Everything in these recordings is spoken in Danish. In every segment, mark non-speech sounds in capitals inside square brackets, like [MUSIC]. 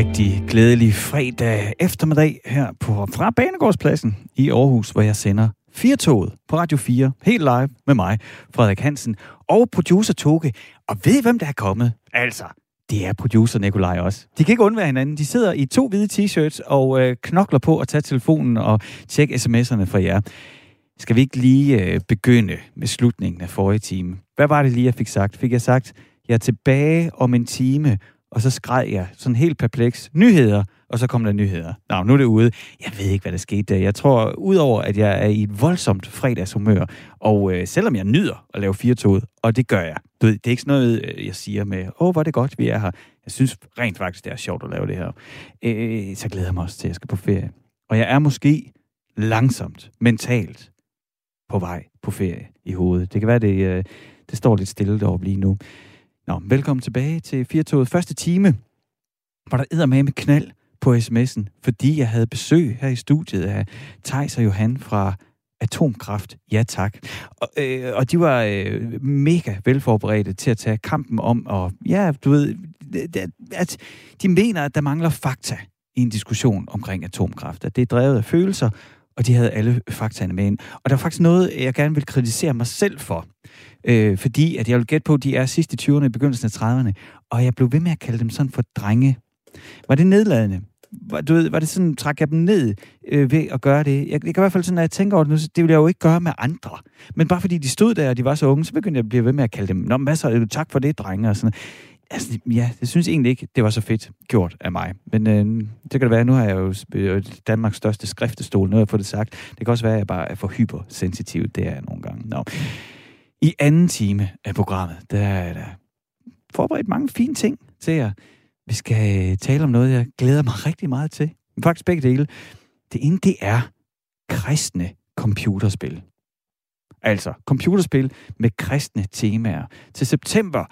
rigtig glædelig fredag eftermiddag her på, fra Banegårdspladsen i Aarhus, hvor jeg sender Firtoget på Radio 4, helt live med mig, Frederik Hansen, og producer Toge. Og ved I, hvem der er kommet? Altså, det er producer Nikolaj også. De kan ikke undvære hinanden. De sidder i to hvide t-shirts og øh, knokler på at tage telefonen og tjekke sms'erne for jer. Skal vi ikke lige øh, begynde med slutningen af forrige time? Hvad var det lige, jeg fik sagt? Fik jeg sagt, jeg er tilbage om en time, og så skred jeg sådan helt perpleks. Nyheder, og så kom der nyheder. Nå, nu er det ude. Jeg ved ikke, hvad der skete der. Jeg tror, udover at jeg er i et voldsomt fredagshumør, og øh, selvom jeg nyder at lave firetoget, og det gør jeg. Du ved, det er ikke sådan noget, øh, jeg siger med, åh, oh, hvor er det godt, vi er her. Jeg synes rent faktisk, det er sjovt at lave det her. Øh, så glæder jeg mig også til, at jeg skal på ferie. Og jeg er måske langsomt, mentalt, på vej på ferie i hovedet. Det kan være, det, øh, det står lidt stille deroppe lige nu. Nå, velkommen tilbage til Firtoget. Første time, hvor der æder med med knald på sms'en, fordi jeg havde besøg her i studiet af Thijs og Johan fra Atomkraft. Ja tak. Og, øh, og de var øh, mega velforberedte til at tage kampen om, og ja, du ved, at de mener, at der mangler fakta i en diskussion omkring atomkraft. At det er drevet af følelser, og de havde alle faktaene med ind. Og der er faktisk noget, jeg gerne vil kritisere mig selv for. Øh, fordi at jeg vil gætte på, at de er sidst i 20'erne, i begyndelsen af 30'erne, og jeg blev ved med at kalde dem sådan for drenge. Var det nedladende? Var, du ved, var det sådan, træk jeg dem ned øh, ved at gøre det? Jeg, jeg kan i hvert fald sådan, når jeg tænker over det nu, det ville jeg jo ikke gøre med andre. Men bare fordi de stod der, og de var så unge, så begyndte jeg at blive ved med at kalde dem, Nå, hvad så, øh, tak for det, drenge, og sådan Altså, ja, det synes egentlig ikke, det var så fedt gjort af mig. Men øh, det kan det være, nu har jeg jo øh, Danmarks største skriftestol, nu har jeg fået det sagt. Det kan også være, at jeg bare er for hypersensitiv, det er jeg nogle gange. Nå. I anden time af programmet, der er der forberedt mange fine ting til jer. Vi skal øh, tale om noget, jeg glæder mig rigtig meget til. Faktisk begge dele. Det ene, det er kristne computerspil. Altså, computerspil med kristne temaer. Til september,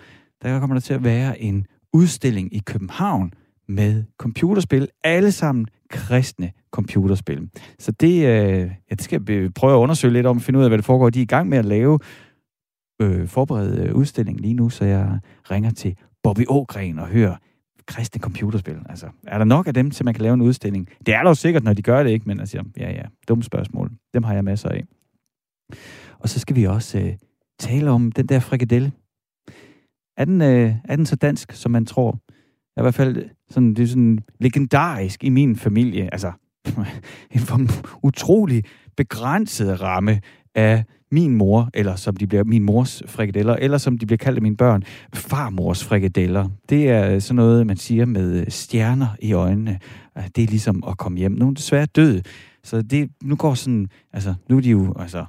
der kommer der til at være en udstilling i København med computerspil. Alle sammen kristne computerspil. Så det, øh, ja, det skal vi prøve at undersøge lidt om, finde ud af, hvad det foregår. De er i gang med at lave øh, forberede øh, udstillingen lige nu, så jeg ringer til Bobby Ågren og hører kristne computerspil. Altså, er der nok af dem, til man kan lave en udstilling? Det er der jo sikkert, når de gør det, ikke? Men altså, ja, ja, dumme spørgsmål. Dem har jeg masser af. Og så skal vi også øh, tale om den der frikadelle. Er den, øh, er den så dansk, som man tror? I hvert fald øh, sådan, det er sådan legendarisk i min familie. Altså, [LAUGHS] en utrolig begrænset ramme af min mor, eller som de bliver min mors frikadeller, eller som de bliver kaldt af mine børn, farmors frikadeller. Det er sådan noget, man siger med stjerner i øjnene. Ah, det er ligesom at komme hjem. Nu er desværre død. Så det, nu går sådan, altså, nu er de jo, altså,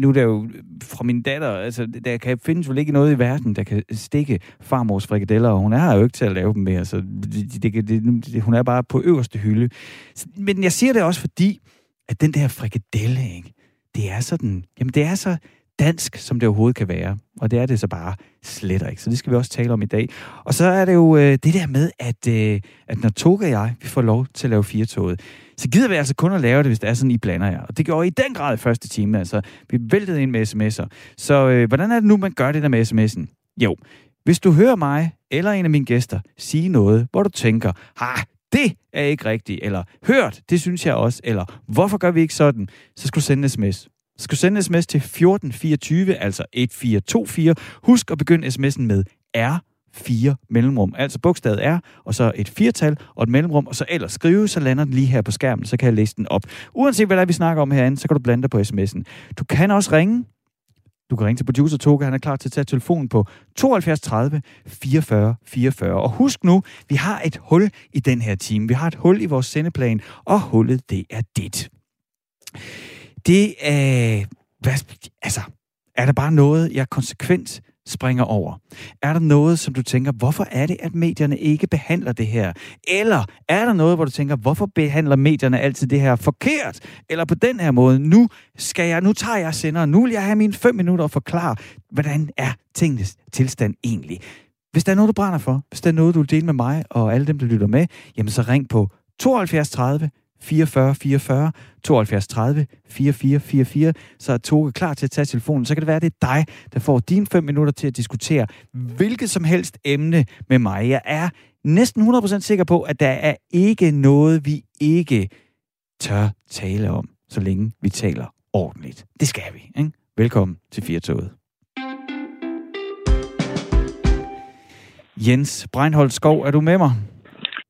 nu er der jo fra min datter, altså, der kan findes vel ikke noget i verden, der kan stikke farmors frikadeller, og hun er jo ikke til at lave dem mere, så det, det, det, det, hun er bare på øverste hylde. Men jeg siger det også fordi, at den der frikadelle, ikke? det er sådan, jamen det er så dansk, som det overhovedet kan være. Og det er det så bare slet ikke. Så det skal vi også tale om i dag. Og så er det jo øh, det der med, at, øh, at når Toga og jeg vi får lov til at lave firetoget, så gider vi altså kun at lave det, hvis det er sådan, I blander jer. Og det gjorde I den grad i første time. Altså, vi væltede ind med sms'er. Så øh, hvordan er det nu, man gør det der med sms'en? Jo, hvis du hører mig eller en af mine gæster sige noget, hvor du tænker, ha, det er ikke rigtigt, eller hørt, det synes jeg også, eller hvorfor gør vi ikke sådan, så skal du sende en sms. Så skal du sende en sms til 1424, altså 1424. Husk at begynde sms'en med R 4 mellemrum. Altså bogstavet R, og så et firtal og et mellemrum, og så ellers skrive, så lander den lige her på skærmen, så kan jeg læse den op. Uanset hvad der er, vi snakker om herinde, så kan du blande dig på sms'en. Du kan også ringe du kan ringe til producer Toga, han er klar til at tage telefonen på 72 30 44 44. Og husk nu, vi har et hul i den her time. Vi har et hul i vores sendeplan, og hullet, det er dit. Det er... Hvad, altså, er der bare noget, jeg konsekvent springer over? Er der noget, som du tænker, hvorfor er det, at medierne ikke behandler det her? Eller er der noget, hvor du tænker, hvorfor behandler medierne altid det her forkert? Eller på den her måde, nu skal jeg, nu tager jeg sender, nu vil jeg have mine fem minutter og forklare, hvordan er tingens tilstand egentlig? Hvis der er noget, du brænder for, hvis der er noget, du vil dele med mig og alle dem, der lytter med, jamen så ring på 72 30 44 44 72 30 44 44, så er Toge klar til at tage telefonen. Så kan det være, at det er dig, der får dine 5 minutter til at diskutere hvilket som helst emne med mig. Jeg er næsten 100% sikker på, at der er ikke noget, vi ikke tør tale om, så længe vi taler ordentligt. Det skal vi, ikke? Velkommen til Firtoget. Jens Breinholt Skov, er du med mig?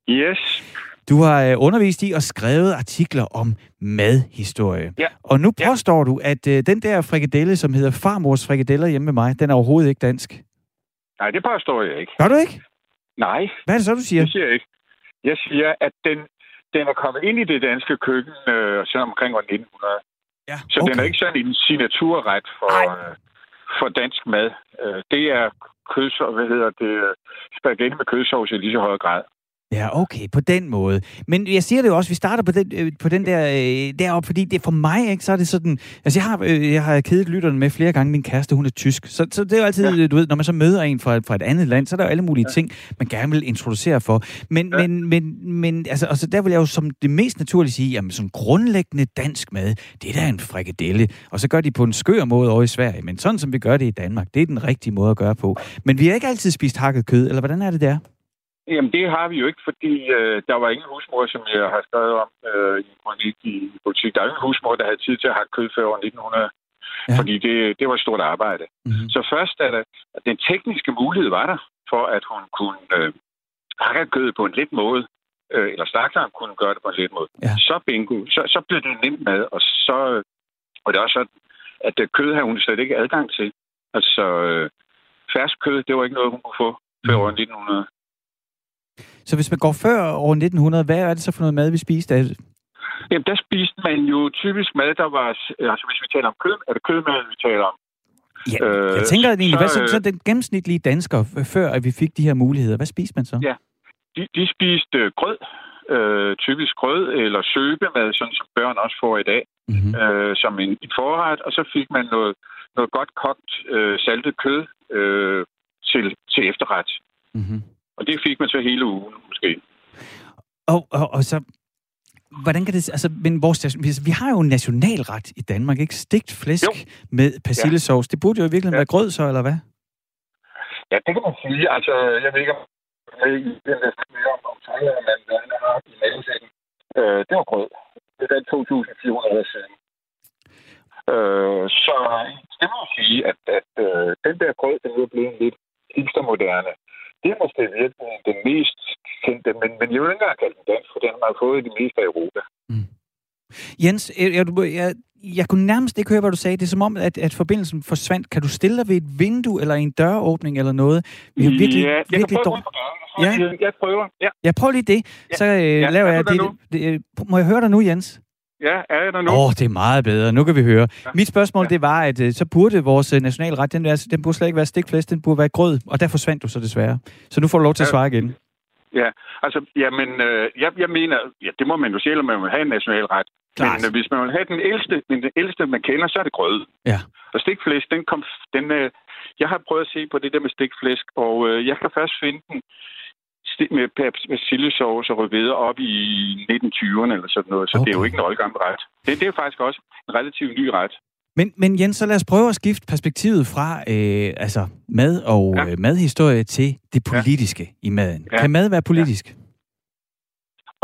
Yes. Du har øh, undervist i og skrevet artikler om madhistorie. Ja. Og nu Ja. påstår du, at øh, den der frikadelle, som hedder farmors frikadeller hjemme med mig, den er overhovedet ikke dansk. Nej, det påstår jeg ikke. Gør du ikke? Nej, Hvad er det så, du siger? det siger jeg ikke. Jeg siger, at den, den er kommet ind i det danske køkken øh, siden omkring år 1900. Ja, Så okay. den er ikke sådan en signaturret for, øh, for dansk mad. Øh, det er kødsov, hvad hedder det, øh, spaghetti med kødsovs i lige så høj grad. Ja, okay, på den måde. Men jeg siger det jo også, vi starter på den, øh, på den der øh, deroppe, fordi det for mig, ikke, så er det sådan... Altså, jeg har, øh, jeg har kedet lytterne med flere gange, min kæreste, hun er tysk. Så, så det er jo altid, ja. du ved, når man så møder en fra, fra et andet land, så er der jo alle mulige ja. ting, man gerne vil introducere for. Men, ja. men, men, men altså, altså, der vil jeg jo som det mest naturligt sige, jamen, sådan grundlæggende dansk mad, det er da en frikadelle. Og så gør de på en skør måde over i Sverige. Men sådan som vi gør det i Danmark, det er den rigtige måde at gøre på. Men vi har ikke altid spist hakket kød, eller hvordan er det der? Jamen, det har vi jo ikke, fordi øh, der var ingen husmor, som jeg har skrevet om øh, i en kronik i politik. Der er ingen husmor, der havde tid til at have kød før år 1900. Ja. Fordi det, det var et stort arbejde. Mm-hmm. Så først er der, at den tekniske mulighed var der, for at hun kunne øh, hakke kød på en let måde, øh, eller slagteren kunne gøre det på en let måde. Ja. Så bingo, så, så blev det nemt mad, og så og det er også sådan, at øh, kød havde hun slet ikke adgang til. Altså, øh, fersk kød, det var ikke noget, hun kunne få før år 1900. Så hvis man går før år 1900, hvad er det så for noget mad, vi spiste? Jamen, der spiste man jo typisk mad, der var... Altså, hvis vi taler om kød, er det kødmad, vi taler om. Ja, øh, jeg tænker egentlig, så, hvad så, øh, så den gennemsnitlige dansker, før at vi fik de her muligheder, hvad spiste man så? Ja. De, de spiste øh, grød, øh, typisk grød eller søbemad, sådan som børn også får i dag, Mm-hmm. øh, som en, en forret, og så fik man noget, noget godt kogt øh, saltet kød øh, til, til efterret. Mm-hmm. Og det fik man så hele ugen, måske. Og, og, og så, hvordan kan det... Altså, men vores, vi- har jo en nationalret i Danmark, ikke? Stegt flæsk Jo. med persillesauce. Det burde jo i virkeligheden Ja. være grød så, eller hvad? Ja, det kan man sige. Altså, jeg ved ikke, om den der mere om, om Thailand, man der har i mavesækken. Øh, det var grød. Det er 2.400 år siden. Øh, så det må jeg sige, at, at øh, den der grød, den er blevet lidt hipstermoderne. Det er måske virkelig den mest kendte, men, men jeg vil ikke engang kalde den dansk, for den har man fået i det meste af Europa. Jens, jeg, jeg, jeg, jeg kunne nærmest ikke høre, hvad du sagde. Det er som om, at, at forbindelsen forsvandt. Kan du stille dig ved et vindue eller en døråbning eller noget? Vi har virkelig, ja, jeg virkelig kan prøve dårligt. ja. Jeg prøver, ja. Jeg prøver lige det, Ja. så øh, Ja, laver er jeg du det. nu? det. Må jeg høre dig nu, Jens? Ja, er jeg der nu? Åh, oh, det er meget bedre. Nu kan vi høre. Ja. Mit spørgsmål, Ja. det var, at øh, så burde vores øh, nationalret, den, der, den burde slet ikke være stikflæsk, den burde være grød, og der forsvandt du så desværre. Så nu får du lov til at Ja. svare igen. Ja, altså, jamen, øh, jeg, jeg mener, ja, det må man jo sige, om man vil have en nationalret. Klart. Men øh, hvis man vil have den ældste, den, den ældste, man kender, så er det grød. Ja. Og stikflæsk, den kom, den, øh, jeg har prøvet at se på det der med stikflæsk, og øh, jeg kan først finde den med persillesauce og rødbeder op i 1920'erne eller sådan noget, så okay. det er jo ikke en oldgammel ret. Det, det er faktisk også en relativt ny ret. Men, men Jens, så lad os prøve at skifte perspektivet fra øh, altså mad og Ja. øh, madhistorie til det politiske i maden. Ja. Kan mad være politisk?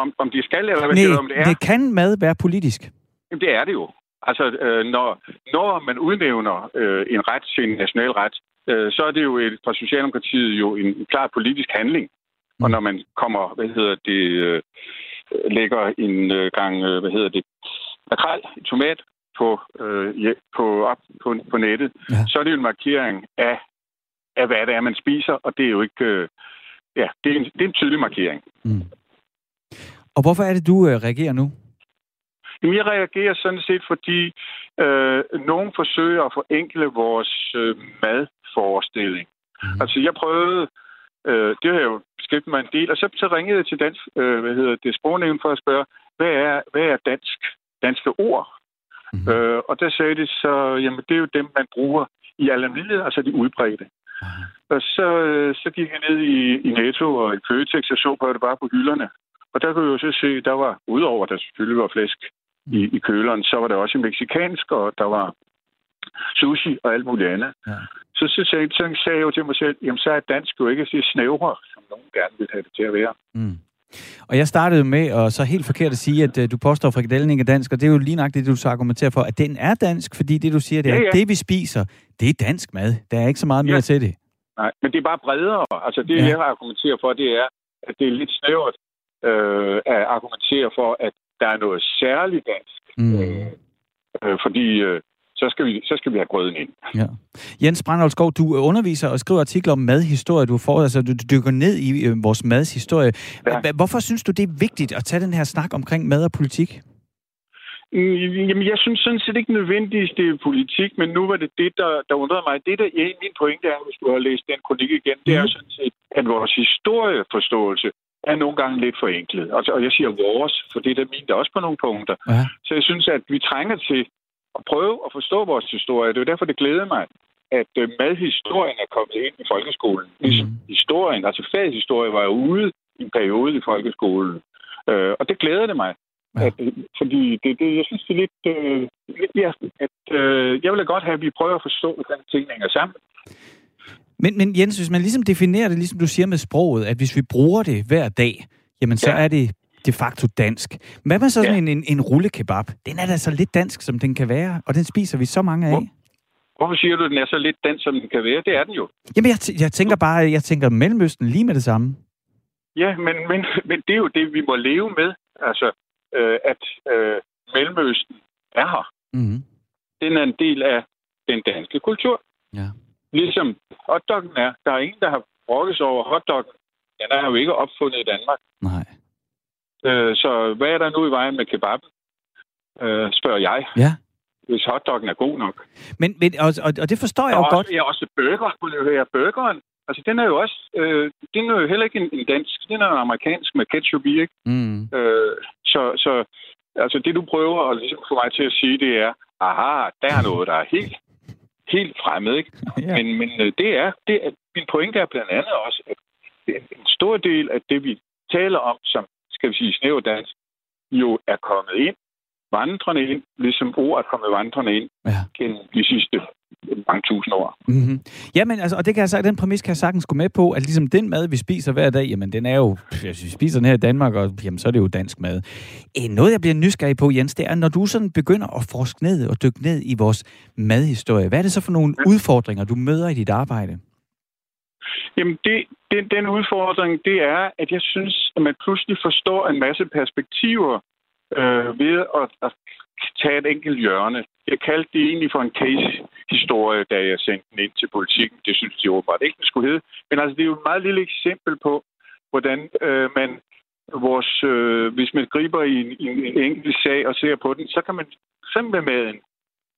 Om, om de skal, eller hvad Nej, du, om det er? det kan mad være politisk. Jamen, det er det jo. Altså, øh, når, når man udnævner øh, en ret til en national ret, øh, så er det jo et, fra Socialdemokratiet jo en klar politisk handling. Mm. Og når man kommer, hvad hedder det, øh, lægger en øh, gang, øh, hvad hedder det, makrel, tomat på, øh, på, op på, på nettet, Ja. så er det jo en markering af, af, hvad det er, man spiser, og det er jo ikke... Øh, ja, det er, en, det er en tydelig markering. Mm. Og hvorfor er det, du øh, reagerer nu? Jamen, jeg reagerer sådan set, fordi øh, nogen forsøger at forenkle vores øh, madforestilling. Mm. Altså, jeg prøvede, øh, det har jeg jo beskæftiget mig en del, og så, så ringede jeg til dansk, øh, hvad hedder det, sprognævn for at spørge, hvad er, hvad er dansk, danske ord? Mhm. Mm. Øh, og der sagde de så, jamen, det er jo dem, man bruger i almindelighed, altså de udbredte. Aha. Og så, øh, så gik jeg ned i, i Netto og i Føtex og så på det bare på hylderne. Og der kunne jeg jo så se, der var, udover at der selvfølgelig var flæsk i, i køleren, så var der også meksikansk, og der var sushi og alt muligt andet. Ja. Så, så, sagde, så sagde jeg jo til mig selv, jamen så er dansk jo ikke så snævre, som nogen gerne vil have det til at være. Mm. Og jeg startede med at så helt forkert at sige, at uh, du påstår, at frikadellen ikke er dansk, og det er jo lige nok det, du så argumenterer for, at den er dansk, fordi det, du siger, det er, ja, ja. det vi spiser, det er dansk mad. Der er ikke så meget mere ja. til det. Nej, men det er bare bredere. Altså det, ja. jeg argumenterer for, det er, at det er lidt snævert øh, at argumentere for, at der er noget særligt dansk. Mm. Øh, øh, fordi øh, så skal, vi, så skal vi have grøden ind. Ja. Jens Brandholdsgaard, du underviser og skriver artikler om madhistorie. Du, får, altså, du dykker ned i øh, vores madshistorie. Ja. Hvorfor synes du, det er vigtigt at tage den her snak omkring mad og politik? Mm, jamen, jeg synes sådan set ikke nødvendigvis, det er politik, men nu var det det, der, der undrede mig. Det, der ja, min pointe er, hvis du har læst den kronik igen, det er mm. sådan set, at vores historieforståelse er nogle gange lidt forenklet. Altså, og jeg siger vores, for det er der min, der også på nogle punkter. Ja. Så jeg synes, at vi trænger til at prøve at forstå vores historie. Det er derfor, det glæder mig, at øh, madhistorien er kommet ind i folkeskolen. Ligesom mm. historien, altså fagshistorie, var jo ude i en periode i folkeskolen. Øh, og det glæder det mig. Ja. At, øh, fordi det, det, jeg synes, det er lidt... Øh, lidt ja, at, øh, jeg vil godt have, at vi prøver at forstå, hvordan tingene hænger sammen. Men, men Jens, hvis man ligesom definerer det, ligesom du siger med sproget, at hvis vi bruger det hver dag, jamen så ja. er det de facto dansk. Hvad med sådan ja. en, en, en rullekebab? Den er da så lidt dansk, som den kan være, og den spiser vi så mange af. Hvor, hvorfor siger du, at den er så lidt dansk, som den kan være? Det er den jo. Jamen, jeg, jeg tænker bare, jeg tænker Mellemøsten lige med det samme. Ja, men, men, men det er jo det, vi må leve med. Altså, øh, at øh, Mellemøsten er her. Mm-hmm. Den er en del af den danske kultur. Ja. Ligesom hotdoggen er. Der er ingen, der har brokket over hotdoggen. Den er jo ikke opfundet i Danmark. Nej. Øh, så hvad er der nu i vejen med kebaben? Øh, spørger jeg. Ja. Hvis hotdoggen er god nok. Men, men og, og, og det forstår jeg jo også, godt. Ja, også burger, kunne jeg høre. Burgeren, altså den er jo også, øh, den er jo heller ikke en, en dansk, den er en amerikansk med ketchup i, ikke? Mm. Øh, så, så altså det du prøver at ligesom få mig til at sige, det er, aha, der er noget, der er helt, helt fremmed, ikke? [LAUGHS] ja. Men, men øh, det er, det er, min pointe er blandt andet også, at en stor del af det, vi taler om som skal vi sige, snæverdansk, jo er kommet ind, vandrende ind, ligesom ord er kommet vandrende ind ja. gennem de sidste mange tusind år. Mm-hmm. Jamen, altså, og det kan jeg, den præmis kan jeg sagtens gå med på, at ligesom den mad, vi spiser hver dag, jamen den er jo, hvis vi spiser den her i Danmark, og, jamen, så er det jo dansk mad. Øh, noget, jeg bliver nysgerrig på, Jens, det er, når du sådan begynder at forske ned og dykke ned i vores madhistorie, hvad er det så for nogle ja. udfordringer, du møder i dit arbejde? Jamen, det, den, den udfordring, det er, at jeg synes, at man pludselig forstår en masse perspektiver øh, ved at, at tage et enkelt hjørne. Jeg kaldte det egentlig for en case-historie, da jeg sendte den ind til politikken. Det synes de åbenbart ikke, det skulle hedde. Men altså, det er jo et meget lille eksempel på, hvordan øh, man vores, øh, hvis man griber i en, en, en enkelt sag og ser på den, så kan man simpelthen med maden.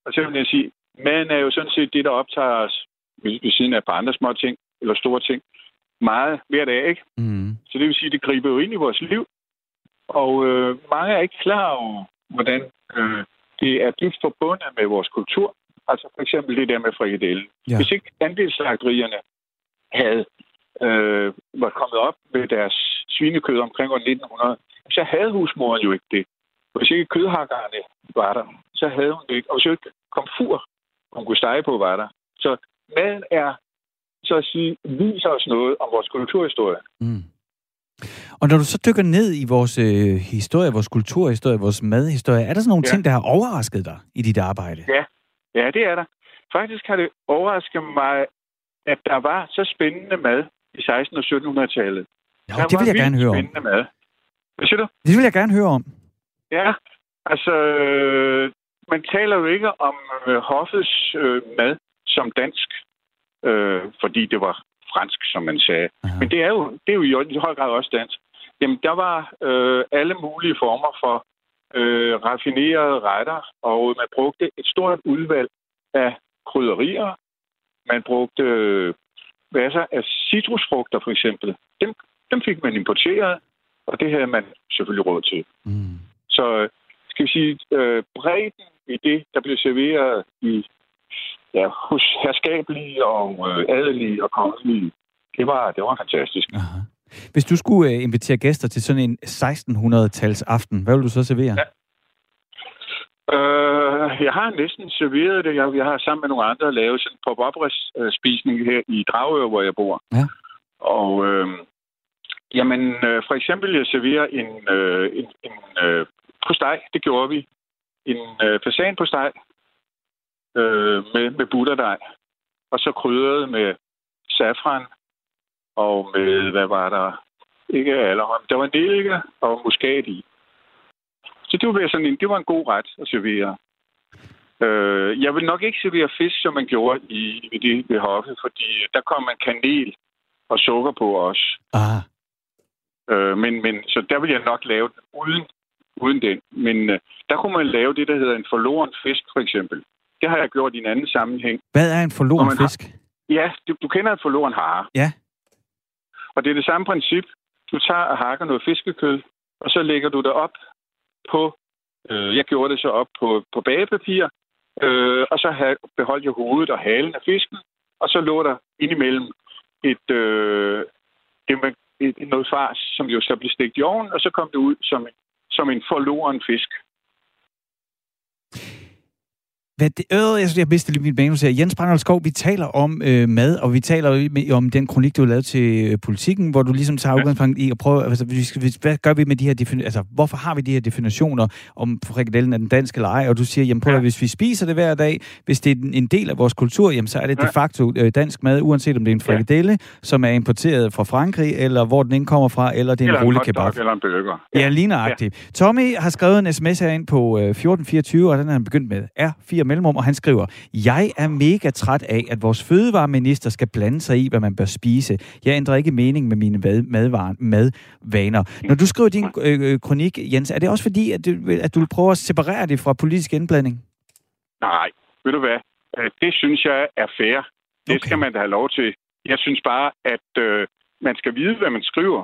Og så vil jeg sige, maden er jo sådan set det, der optager os ved, ved siden af på andre små ting eller store ting meget hver dag, ikke? Mm. Så det vil sige, at det griber jo ind i vores liv. Og øh, mange er ikke klar over, hvordan øh, det er dybt forbundet med vores kultur. Altså for eksempel det der med frikadellen. Ja. Hvis ikke andelslagterierne havde øh, var kommet op med deres svinekød omkring år 1900, så havde husmoren jo ikke det. Hvis ikke kødhakkerne var der, så havde hun det ikke. Og hvis ikke komfur, hun kunne stege på, var der. Så maden er så at sige, viser os noget om vores kulturhistorie. Mm. Og når du så dykker ned i vores øh, historie, vores kulturhistorie, vores madhistorie, er der sådan nogle ja. ting, der har overrasket dig i dit arbejde? Ja. ja, det er der. Faktisk har det overrasket mig, at der var så spændende mad i 1600- og 1700-tallet. Ja, det vil jeg gerne høre om. Mad. Hvad siger du? Det vil jeg gerne høre om. Ja, altså, øh, man taler jo ikke om øh, hoffets øh, mad som dansk øh, fordi det var fransk, som man sagde. Aha. Men det er, jo, det er jo i høj grad også dansk. Jamen, der var øh, alle mulige former for øh, raffinerede retter, og man brugte et stort udvalg af krydderier. Man brugte øh, masser af citrusfrugter, for eksempel. Dem, dem fik man importeret, og det havde man selvfølgelig råd til. Mm. Så skal vi sige, øh, bredden i det, der blev serveret i ja, hos herskabelige og øh, adelige og kongelige. Det var, det var fantastisk. Aha. Hvis du skulle øh, invitere gæster til sådan en 1600-tals aften, hvad vil du så servere? Ja. Øh, jeg har næsten serveret det. Jeg, jeg har sammen med nogle andre lavet sådan en pop-up-spisning her i Dragør, hvor jeg bor. Ja. Og øh, Jamen, øh, for eksempel, jeg serverer en, øh, en, en øh, postej. Det gjorde vi. En øh, fasan postej øh, med, med butterdej. Og så krydret med safran og med, hvad var der? Ikke allerhånd. Der var nelike og muskat i. Så det var, sådan en, det var en god ret at servere. Øh, jeg vil nok ikke servere fisk, som man gjorde i, i det ved hoffet, fordi der kom man kanel og sukker på os. Ah. Øh, men, men, så der vil jeg nok lave den uden, uden den. Men øh, der kunne man lave det, der hedder en forloren fisk, for eksempel. Det har jeg gjort i en anden sammenhæng. Hvad er en forloren fisk? Har, ja, du, du kender en forloren hare. Ja. Og det er det samme princip. Du tager og hakker noget fiskekød, og så lægger du det op på, øh, jeg gjorde det så op på, på bagepapir, øh, og så have, beholdt jeg hovedet og halen af fisken, og så lå der indimellem et, øh, det med, et, noget fars, som jo så blev stegt i ovnen, og så kom det ud som, som en forloren fisk. Hvad det, øh, jeg, jeg vidste lige mit manus her. Jens Brandholt Skov, vi taler om øh, mad, og vi taler om den kronik, du har lavet til øh, politikken, hvor du ligesom tager ja. udgangspunkt i at prøve, altså, vi skal, hvad gør vi med de her definitioner, altså, hvorfor har vi de her definitioner om frikadellen er den danske eller ej, og du siger, jamen prøv ja. hvis vi spiser det hver dag, hvis det er en del af vores kultur, jamen så er det ja. de facto øh, dansk mad, uanset om det er en frikadelle, ja. som er importeret fra Frankrig, eller hvor den kommer fra, eller det er eller en rullekebab. Eller en burger. Ja, ja lige nøjagtigt. Ja. Tommy har skrevet en sms herind på øh, 1424, og den har han begyndt med R4 mellemrum, og han skriver, jeg er mega træt af, at vores fødevareminister skal blande sig i, hvad man bør spise. Jeg ændrer ikke mening med mine madvaner, madvaner. Når du skriver din øh, øh, kronik, Jens, er det også fordi, at du, at du prøver at separere det fra politisk indblanding? Nej, ved du hvad? Øh, det synes jeg er fair. Det okay. skal man da have lov til. Jeg synes bare, at øh, man skal vide, hvad man skriver.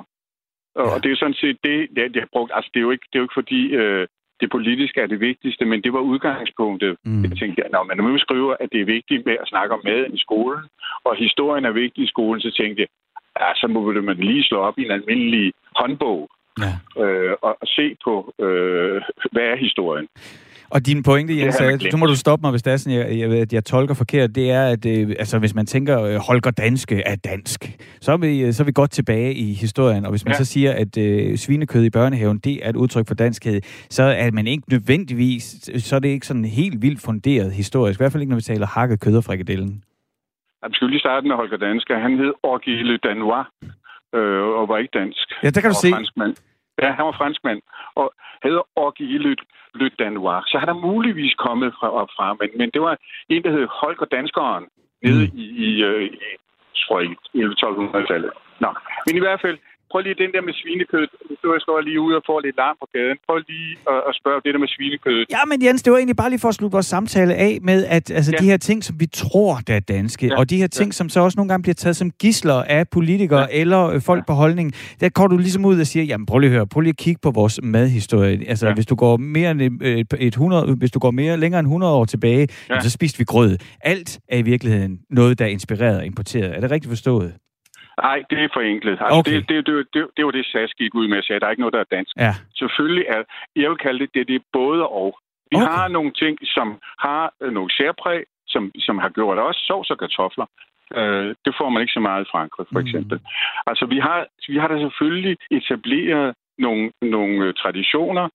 Og ja. det er sådan set det, det har brugt. Altså, det er jo ikke, det er jo ikke fordi, øh, det politiske er det vigtigste, men det var udgangspunktet. Mm. Jeg tænkte, når man nu skriver, at det er vigtigt med at snakke om mad i skolen, og historien er vigtig i skolen, så tænkte jeg, ja, så må man lige slå op i en almindelig håndbog ja. øh, og, og se på, øh, hvad er historien. Og din pointe, Jens, er, så må du stoppe mig, hvis det er sådan, jeg, jeg, jeg, jeg tolker forkert, det er, at øh, altså, hvis man tænker, øh, Holger Danske er dansk, så er, vi, så er vi godt tilbage i historien. Og hvis man ja. så siger, at øh, svinekød i børnehaven, det er et udtryk for danskhed, så er man ikke nødvendigvis, så er det ikke sådan helt vildt funderet historisk. I hvert fald ikke, når vi taler hakket kød og frikadellen. Jeg skal lige starte med Holger Danske. Han hed Orgile Danois, øh, og var ikke dansk. Ja, der kan du se. Franskmand. Ja, han var franskmand. Og hedder Orgile Le Danois. Så han er muligvis kommet fra, op fra, men, men det var en, der hed Holger Danskeren, nede mm. i, i, øh, i, i 1200-tallet. Nå, men i hvert fald, prøv lige den der med svinekød. Nu jeg står lige ude og får lidt larm på gaden. Prøv lige at, at spørge det der med svinekød. Ja, men Jens, det var egentlig bare lige for at slutte vores samtale af med, at altså, ja. de her ting, som vi tror, der er danske, ja. og de her ting, ja. som så også nogle gange bliver taget som gisler af politikere ja. eller øh, folk ja. på holdning, der går du ligesom ud og siger, jamen prøv lige at høre, prøv lige at kigge på vores madhistorie. Altså, ja. hvis du går mere end et, et 100, hvis du går mere længere end 100 år tilbage, ja. jamen, så spiste vi grød. Alt er i virkeligheden noget, der er inspireret og importeret. Er det rigtigt forstået? Nej, det er forenklet. Altså, okay. det, det, det, det, det var det, SAS gik ud med at sige. Der er ikke noget, der er dansk. Ja. Selvfølgelig er, jeg vil kalde det, det, det er både og. Vi okay. har nogle ting, som har øh, nogle særpræg, som, som har gjort også sovs og kartofler. Øh, det får man ikke så meget i Frankrig, for mm. eksempel. Mm. Altså, vi har, vi har da selvfølgelig etableret nogle, nogle øh, traditioner,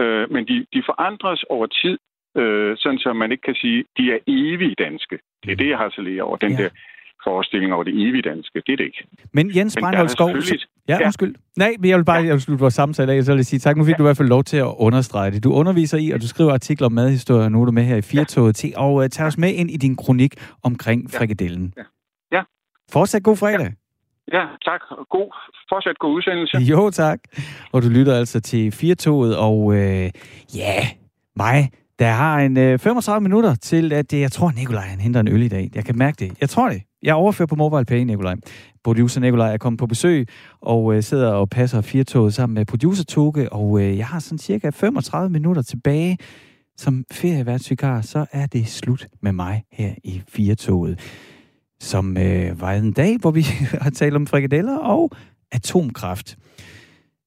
øh, men de, de forandres over tid, øh, sådan så man ikke kan sige, de er evigt danske. Det er det, jeg har så over. Den ja. der forestilling over det evige danske. Det er det ikke. Men Jens Skov... Ja, ja, undskyld. Nej, men jeg vil bare jeg vil slutte vores samtale af, så vil jeg sige tak. Nu fik ja. du i hvert fald lov til at understrege det. Du underviser i, og du skriver artikler om madhistorie, og nu er du med her i Firtoget til, og uh, tager os med ind i din kronik omkring ja. frikadellen. Ja. ja. Fortsat god fredag. Ja. Ja, tak. God, fortsat god udsendelse. [LAUGHS] Jo, tak. Og du lytter altså til Firtoget, og øh, ja, mig, der har en øh, 35 minutter til, at det, jeg tror, Nikolaj han henter en øl i dag. Jeg kan mærke det. Jeg tror det. Jeg overfører på Mobile Pay, Nikolaj. Producer Nikolaj er kommet på besøg og øh, sidder og passer firtoget sammen med producer Toge, og øh, jeg har sådan cirka 35 minutter tilbage som ferieværtsvikar, så er det slut med mig her i firtoget. Som øh, var en dag, hvor vi [LAUGHS] har talt om frikadeller og atomkraft.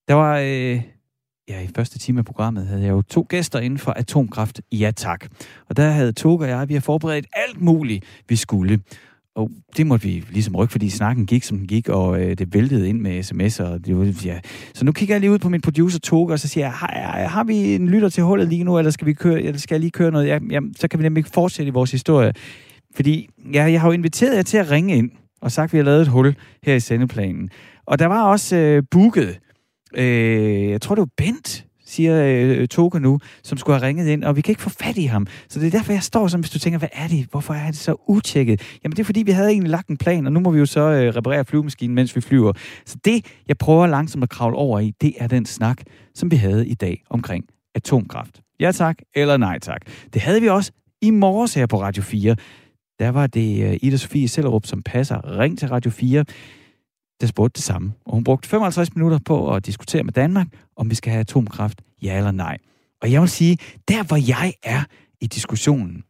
Der var... Øh, ja, i første time af programmet havde jeg jo to gæster inden for atomkraft. Ja tak. Og der havde Toge og jeg, vi har forberedt alt muligt, vi skulle. Og det måtte vi ligesom rykke, fordi snakken gik, som den gik, og øh, det væltede ind med sms'er. Og det var, ja. Så nu kigger jeg lige ud på min producer Toge, og så siger jeg, har, har vi en lytter til hullet lige nu, eller skal, vi køre, eller skal jeg lige køre noget? Ja, jamen, så kan vi nemlig ikke fortsætte i vores historie. Fordi ja, jeg har jo inviteret jer til at ringe ind, og sagt, at vi har lavet et hul her i sendeplanen. Og der var også øh, booket, øh, jeg tror det var Bent, siger øh, Toke nu, som skulle have ringet ind, og vi kan ikke få fat i ham. Så det er derfor, jeg står som, hvis du tænker, hvad er det? Hvorfor er det så utjekket? Jamen det er fordi, vi havde egentlig lagt en plan, og nu må vi jo så øh, reparere flyvemaskinen, mens vi flyver. Så det, jeg prøver langsomt at kravle over i, det er den snak, som vi havde i dag omkring atomkraft. Ja tak, eller nej tak. Det havde vi også i morges her på Radio 4. Der var det øh, Ida Sofie Sellerup, som passer Ring til Radio 4 der spurgte det samme. Og hun brugte 55 minutter på at diskutere med Danmark, om vi skal have atomkraft, ja eller nej. Og jeg vil sige, der hvor jeg er i diskussionen,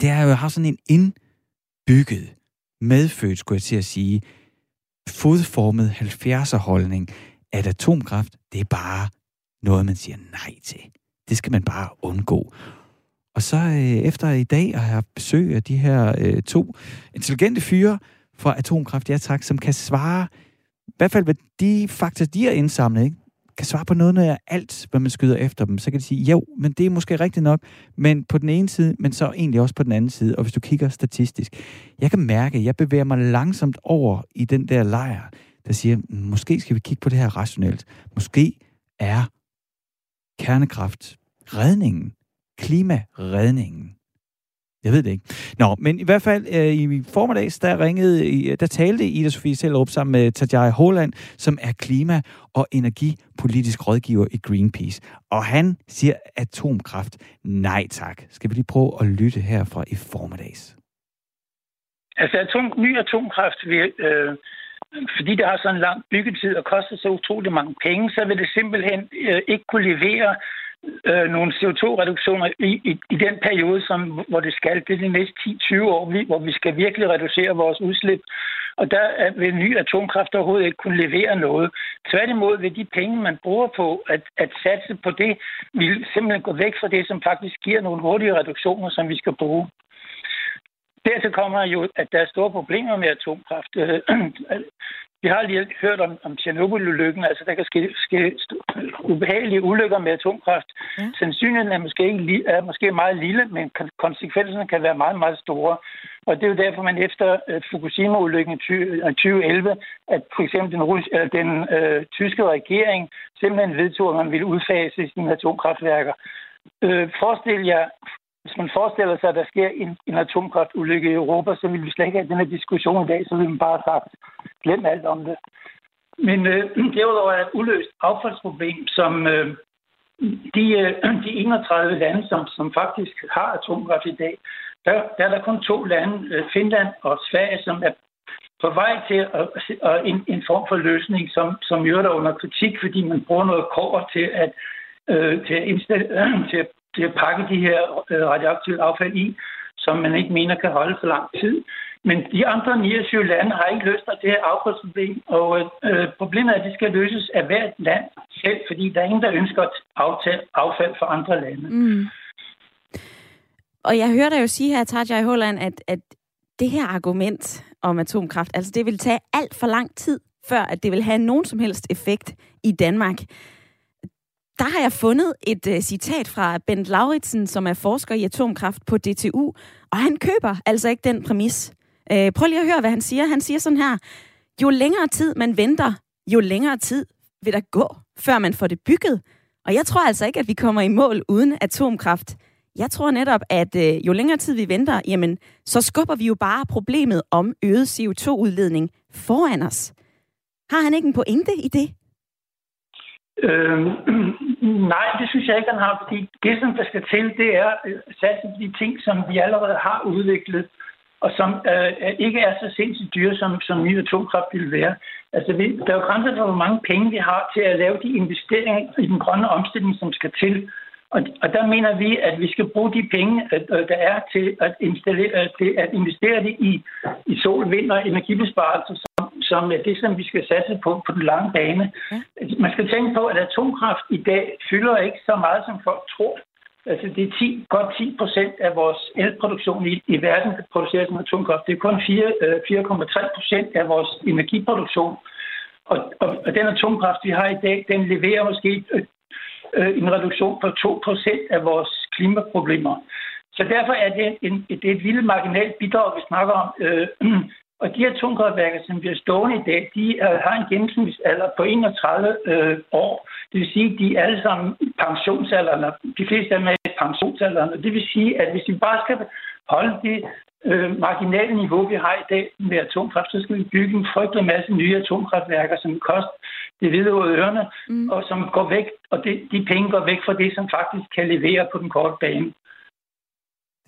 det er jo jeg har sådan en indbygget, medfødt, skulle jeg til at sige, fodformet 70'er holdning, at atomkraft, det er bare noget, man siger nej til. Det skal man bare undgå. Og så øh, efter i dag at have besøg af de her øh, to intelligente fyre, for atomkraft, ja tak, som kan svare, i hvert fald hvad de fakta, de har indsamlet, ikke? kan svare på noget når jeg alt, hvad man skyder efter dem, så kan de sige, jo, men det er måske rigtigt nok, men på den ene side, men så egentlig også på den anden side. Og hvis du kigger statistisk, jeg kan mærke, at jeg bevæger mig langsomt over i den der lejr, der siger, måske skal vi kigge på det her rationelt. Måske er kernekraft redningen, klimaredningen. Jeg ved det ikke. Nå, men i hvert fald øh, i formiddags, der ringede, øh, der talte Ida Sofie Sellerup sammen med Tajai Holland, som er klima- og energipolitisk rådgiver i Greenpeace. Og han siger atomkraft. Nej tak. Skal vi lige prøve at lytte herfra i formiddags? Altså atom, ny atomkraft vil, øh, fordi det har sådan en lang byggetid og koster så utrolig mange penge, så vil det simpelthen øh, ikke kunne levere øh, nogle CO2-reduktioner i, i, i den periode, som, hvor det skal. Det er de næste 10-20 år, hvor vi skal virkelig reducere vores udslip. Og der vil ny atomkraft overhovedet ikke kunne levere noget. Tværtimod vil de penge, man bruger på at, at satse på det, vil simpelthen gå væk fra det, som faktisk giver nogle hurtige reduktioner, som vi skal bruge. Dertil kommer jo, at der er store problemer med atomkraft. [CLEARS THROAT] Øh, vi har lige hørt om, om Tjernobyl-ulykken, altså der kan ske, ske ubehagelige ulykker med atomkraft. Ja. Sandsynligheden er måske, ikke, er måske meget lille, men konsekvenserne kan være meget, meget store. Og det er jo derfor, man efter uh, Fukushima-ulykken i 2011, øh, at for eksempel den, rus, uh, den uh, tyske regering simpelthen vedtog, at man ville udfase sine atomkraftværker. Uh, forestil jer hvis man forestiller sig, at der sker en, en atomkraftulykke i Europa, så vil vi slet ikke have den her diskussion i dag, så vil man bare have sagt, glem alt om det. Men øh, [CLEARS THROAT] derudover er et uløst affaldsproblem, som øh, de, øh, [CLEARS THROAT] de 31 lande, som, som faktisk har atomkraft i dag, der, der er der kun to lande, øh, Finland og Sverige, som er på vej til at, at en, en form for løsning, som, som gør der under kritik, fordi man bruger noget kår til at, øh, til, at indstille, øh, [CLEARS THROAT] til at til at pakke de her øh, radioaktive affald i, som man ikke mener kan holde for lang tid. Men de andre 29 lande har ikke løst det her affaldsproblem, og øh, problemet er, at det skal løses af hvert land selv, fordi der er ingen, der ønsker at aftale affald for andre lande. Mm. Og jeg hører dig jo sige her, Tarja i Holland, at, at det her argument om atomkraft, altså det vil tage alt for lang tid, før at det vil have nogen som helst effekt i Danmark der har jeg fundet et uh, citat fra Bent Lauritsen, som er forsker i atomkraft på DTU, og han køber altså ikke den præmis. Uh, prøv lige at høre, hvad han siger. Han siger sådan her, jo længere tid man venter, jo længere tid vil der gå, før man får det bygget. Og jeg tror altså ikke, at vi kommer i mål uden atomkraft. Jeg tror netop, at øh, jo længere tid vi venter, jamen, så skubber vi jo bare problemet om øget CO2-udledning foran os. Har han ikke en pointe i det? Øh, [CLEARS THROAT] nej, det synes jeg ikke, han har, fordi det, som der skal til, det er øh, satse de ting, som vi allerede har udviklet, og som øh, ikke er så sindssygt dyre, som, som ny atomkraft ville være. Altså, vi, der er jo grænser for, hvor mange penge vi har til at lave de investeringer i den grønne omstilling, som skal til. Og, og der mener vi, at vi skal bruge de penge, øh, der er til at, installere, til at investere det i, i sol, vind og energibesparelser, som er det, som vi skal satse på på den lange bane. Ja. Man skal tænke på, at atomkraft i dag fylder ikke så meget, som folk tror. Altså det er 10, godt 10 procent af vores elproduktion i, i verden, der produceres med atomkraft. Det er kun 4,3 procent af vores energiproduktion. Og, og, og den atomkraft, vi har i dag, den leverer måske øh, en reduktion på 2% af vores klimaproblemer. Så derfor er det, en, det er et lille marginalt bidrag, vi snakker om. Øh, [CLEARS THROAT] og de atomkraftværker, som bliver stående i dag, de øh, har en gennemsnitsalder på 31 øh, år. Det vil sige, at de er alle sammen pensionsalderen, de fleste af dem er i pensionsalderen. Og det vil sige, at hvis vi bare skal holde det øh, marginale niveau, vi har i dag med atomkraft, så skal vi bygge en frygtelig masse nye atomkraftværker, som koster det hvide ud ørerne, mm. og som går væk, og det, de penge går væk fra det, som faktisk kan levere på den korte bane.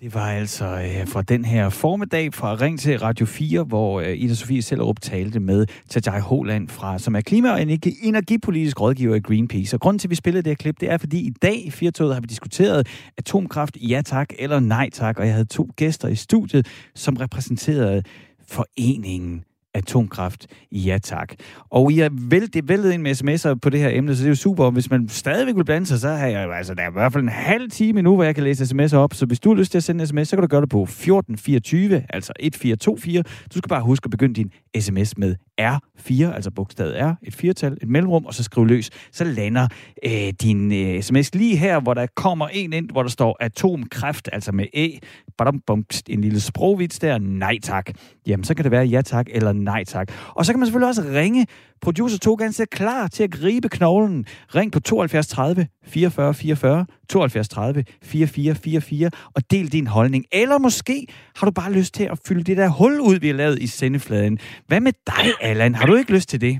Det var altså øh, fra den her formiddag fra Ring til Radio 4, hvor øh, Ida Sofie Sellerup talte med Tajai Holland, fra, som er klima- og energipolitisk rådgiver i Greenpeace. Og grunden til, at vi spillede det her klip, det er, fordi i dag i Firtoget har vi diskuteret atomkraft, ja tak eller nej tak. Og jeg havde to gæster i studiet, som repræsenterede foreningen atomkraft. Ja tak. Og I er vældig, vældig ind med sms'er på det her emne, så det er jo super. Hvis man stadigvæk vil blande sig, så har jeg altså, der er i hvert fald en halv time nu, hvor jeg kan læse sms'er op. Så hvis du har lyst til at sende en sms, så kan du gøre det på 1424, altså 1424. Du skal bare huske at begynde din sms med R4, altså bogstavet R, et firtal, et mellemrum, og så skriv løs. Så lander øh, din øh, sms lige her, hvor der kommer en ind, hvor der står atomkræft, altså med E, badum, bum, en lille sprogvits der, nej tak. Jamen, så kan det være ja tak eller nej tak. Og så kan man selvfølgelig også ringe. Producer Togan er klar til at gribe knoglen. Ring på 72 30 44 44, 72 30 44 44 og del din holdning. Eller måske har du bare lyst til at fylde det der hul ud, vi har lavet i sendefladen. Hvad med dig, Allan? Har du ikke lyst til det?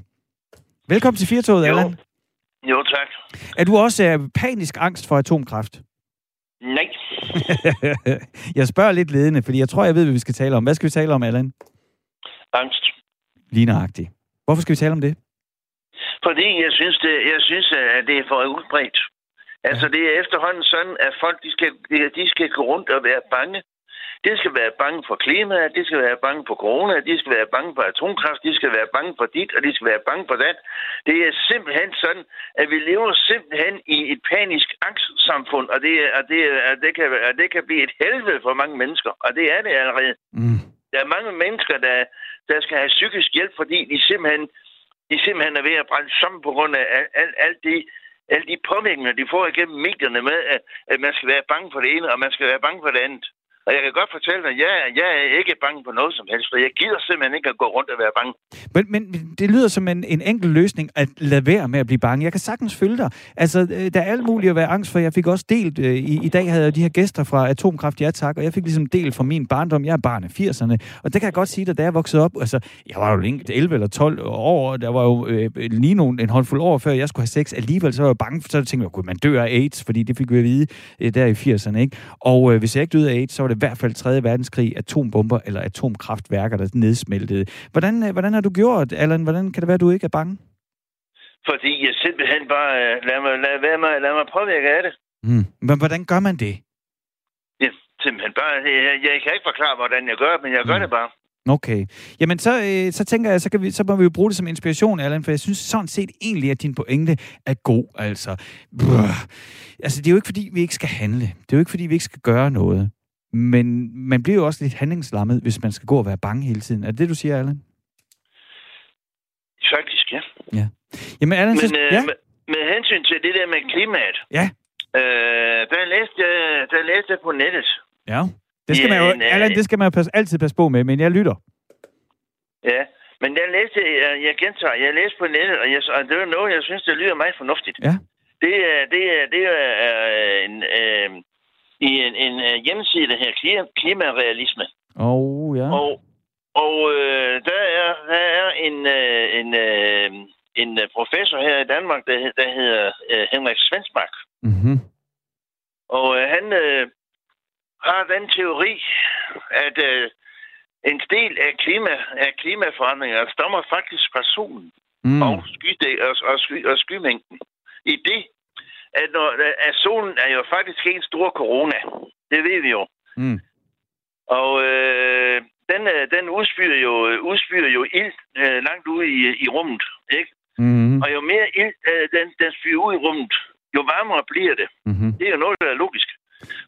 Velkommen til Firtoget, Allan. Jo, tak. Er du også uh, panisk angst for atomkraft? Nej. [LAUGHS] jeg spørger lidt ledende, fordi jeg tror, jeg ved, hvad vi skal tale om. Hvad skal vi tale om, Allan? Angst. Ligneragtigt. Hvorfor skal vi tale om det? Fordi jeg synes, det, jeg synes at det er for udbredt. Altså, det er efterhånden sådan, at folk de skal, de skal gå rundt og være bange. De skal være bange for klimaet, de skal være bange for corona, de skal være bange for atomkraft, de skal være bange for dit, og de skal være bange for det. Det er simpelthen sådan, at vi lever simpelthen i et panisk angstsamfund, og det, og det, og det, kan, og det kan blive et helvede for mange mennesker, og det er det allerede. Mm. Der er mange mennesker, der, der skal have psykisk hjælp, fordi de simpelthen, de simpelthen er ved at brænde sammen på grund af alt, alt, alt det, alle de påvirkninger, de får igennem medierne med, at, at man skal være bange for det ene, og man skal være bange for det andet. Og jeg kan godt fortælle dig, at jeg, jeg er ikke bange for noget som helst, for jeg gider simpelthen ikke at gå rundt og være bange. Men, men det lyder som en, en enkel løsning at lade være med at blive bange. Jeg kan sagtens følge dig. Altså, øh, der er alt muligt at være angst for. Jeg fik også delt, øh, i, i dag havde jeg de her gæster fra Atomkraft, ja tak, og jeg fik ligesom delt fra min barndom. Jeg er barn af 80'erne, og det kan jeg godt sige, at da jeg voksede op, altså, jeg var jo 11 eller 12 år, der var jo øh, lige nogen, en håndfuld år før jeg skulle have sex. Alligevel så var jeg bange, for, så tænkte jeg, man dør af AIDS, fordi det fik vi at vide øh, der i 80'erne, ikke? Og øh, hvis jeg ikke døde af AIDS, så var det i hvert fald 3. verdenskrig, atombomber eller atomkraftværker, der nedsmeltede. Hvordan, øh, hvordan har du gjort, Allan? Hvordan kan det være, at du ikke er bange? Fordi jeg simpelthen bare øh, lader mig, lad, lad mig, lad mig påvirke af det. Mm. Men hvordan gør man det? Ja, simpelthen bare. Jeg, jeg kan ikke forklare, hvordan jeg gør men jeg gør mm. det bare. Okay. Jamen, så, øh, så tænker jeg, så, kan vi, så må vi jo bruge det som inspiration, Allan, for jeg synes sådan set egentlig, at din pointe er god, altså. Brr. Altså, det er jo ikke, fordi vi ikke skal handle. Det er jo ikke, fordi vi ikke skal gøre noget. Men man bliver jo også lidt handlingslammet, hvis man skal gå og være bange hele tiden. Er det det, du siger, Allan? Faktisk, ja. Ja. Jamen, Allan, Men så, øh, ja. med, med hensyn til det der med klimaet, Ja. øh, der, læste jeg, der læste jeg på nettet. Ja. Det skal, man jo, Jamen, øh, Allan, det skal man jo pas, altid passe på med, men jeg lytter. Ja, men jeg læste, jeg, jeg gentager, jeg læste på nettet, og, jeg, og det var noget, jeg synes, det lyder meget fornuftigt. Ja. Det er, det er, det er en, øh, i en, en øh, hjemmeside, der her klima, klimarealisme. Oh, ja. Og, og øh, der, er, der er en, øh, en, øh, en øh, professor her i Danmark, der, der hedder øh, Henrik Svensbak. Mm-hmm. Og øh, han øh, har den teori, at øh, en del af, klima, af klimaforandringer stammer faktisk fra solen Mm. og, skydæ- og, og, sky, og skymængden. I det, at, når, at solen er jo faktisk en stor corona. Det ved vi jo. Mm. Og øh, den, øh, den udspyrer jo, udspyrer jo ild øh, langt ude i, i rummet. Ikke? Mm-hmm. Og jo mere ild øh, den, den spyrer ud i rummet, jo varmere bliver det. Mm-hmm. Det er jo noget, der er logisk.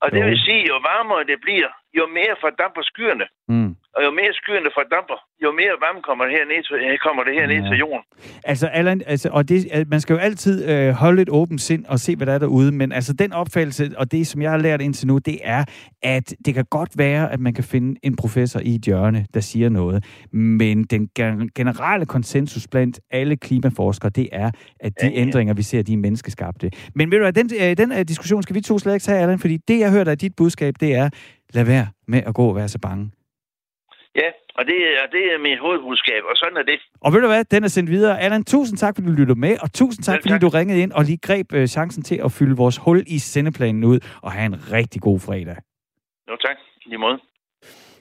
Og det Jo. vil sige, jo varmere det bliver, jo mere fordamper skyerne. Mm. Og jo mere skyerne fordamper, jo mere varme kommer, det her ned til, øh, kommer det her ned Ja. til jorden. Altså, Allan, altså, og det, man skal jo altid øh, holde et åbent sind og se, hvad der er derude, men altså den opfattelse, og det, som jeg har lært indtil nu, det er, at det kan godt være, at man kan finde en professor i et hjørne, der siger noget, men den gen- generelle konsensus blandt alle klimaforskere, det er, at de Ja, ja. ændringer, vi ser, de er menneskeskabte. Men ved du hvad, den, øh, den øh, diskussion skal vi to slet ikke tage, Allan, fordi det, jeg hørte af dit budskab, det er, lad være med at gå og være så bange. Ja, og det, er- og det er mit hovedbudskab, og sådan er det. Og ved du hvad, den er sendt videre. Allan, tusind tak, fordi du lyttede med, og tusind tak, Selv fordi tak. du ringede ind og lige greb øh, chancen til at fylde vores hul i sendeplanen ud, og have en rigtig god fredag. Jo, tak. I Lige måde.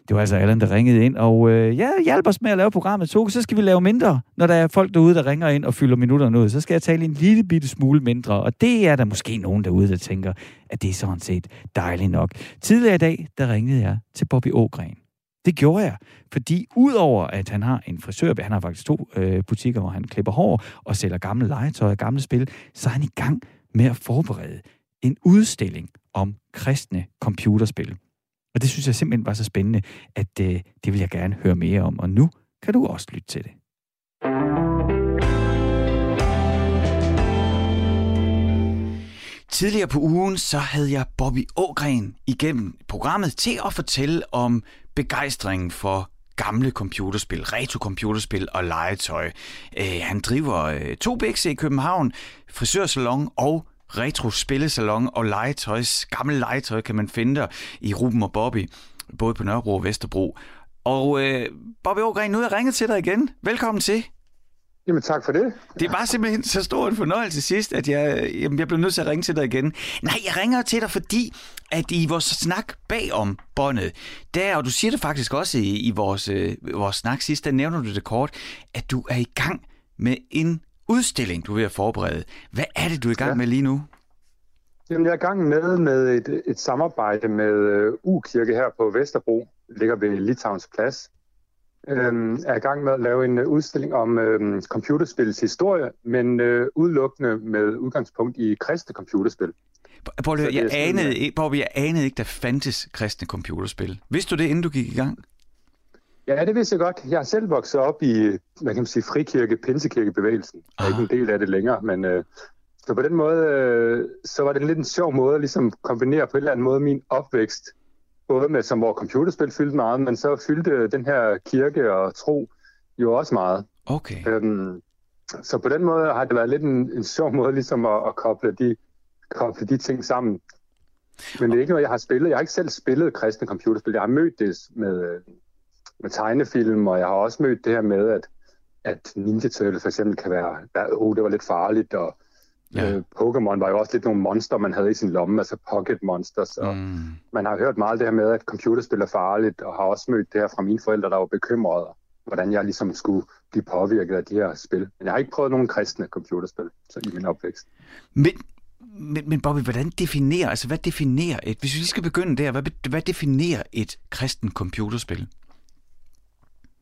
Det var altså Allan, der ringede ind, og øh, ja, hjælp os med at lave programmet, Toge. Så skal vi lave mindre, når der er folk derude, der ringer ind og fylder minutterne ud. Så skal jeg tale en lille bitte smule mindre, og det er der måske nogen derude, der tænker, at det er sådan set dejligt nok. Tidligere i dag, der ringede jeg til Bobby Ågren. Det gjorde jeg, fordi udover at han har en frisør, han har faktisk to øh, butikker, hvor han klipper hår og sælger gamle legetøj og gamle spil, så er han i gang med at forberede en udstilling om kristne computerspil. Og det synes jeg simpelthen var så spændende, at øh, det vil jeg gerne høre mere om. Og nu kan du også lytte til det. Tidligere på ugen, så havde jeg Bobby Ågren igennem programmet til at fortælle om begejstringen for gamle computerspil, retro-computerspil og legetøj. Øh, han driver øh, to bækse i København, frisørsalon og retro-spillesalon og legetøjs, gammel legetøj kan man finde der i Ruben og Bobby, både på Nørrebro og Vesterbro. Og øh, Bobby Ågren, nu er jeg ringet til dig igen. Velkommen til. Jamen tak for det. Det var simpelthen så stor en fornøjelse sidst, at jeg, jamen, jeg blev nødt til at ringe til dig igen. Nej, jeg ringer til dig, fordi at i vores snak bagom båndet, der, og du siger det faktisk også i, i vores, øh, vores snak sidst, der nævner du det kort, at du er i gang med en udstilling, du er ved at forberede. Hvad er det, du er i gang Ja. med lige nu? Jamen, jeg er i gang med, med et, et samarbejde med øh, U-kirke her på Vesterbro, ligger ved Litauens Plads. Øhm, er i gang med at lave en øh, udstilling om øhm, computerspillets historie, men øh, udelukkende med udgangspunkt i kristne computerspil. Er jeg sådan, anede, øh, Bobby, jeg anede ikke, der fandtes kristne computerspil. Vidste du det, inden du gik i gang? Ja, det vidste jeg godt. Jeg er selv vokset op i, hvad kan man sige, frikirke, pinsekirkebevægelsen. Jeg er ikke en del af det længere, men øh, så på den måde, øh, så var det lidt en sjov måde at ligesom kombinere på en eller anden måde min opvækst, både med, som hvor computerspil fyldte meget, men så fyldte den her kirke og tro jo også meget. Okay. Øhm, så på den måde har det været lidt en, en sjov måde ligesom at, at koble, de, koble de ting sammen. Men det er ikke noget, jeg har spillet. Jeg har ikke selv spillet kristne computerspil. Jeg har mødt det med, med tegnefilm, og jeg har også mødt det her med, at, at Ninja Turtles for eksempel kan være, være oh, det var lidt farligt, og Ja. øh, Pokémon var jo også lidt nogle monster, man havde i sin lomme, altså pocket monsters, og Mm. man har hørt meget det her med, at computerspil er farligt, og har også mødt det her fra mine forældre, der var bekymrede, hvordan jeg ligesom skulle blive påvirket af de her spil. Men jeg har ikke prøvet nogen kristne computerspil så i min opvækst. Men, men, men Bobby, hvordan definerer, altså hvad definerer et, hvis vi lige skal begynde der, hvad, hvad definerer et kristen computerspil?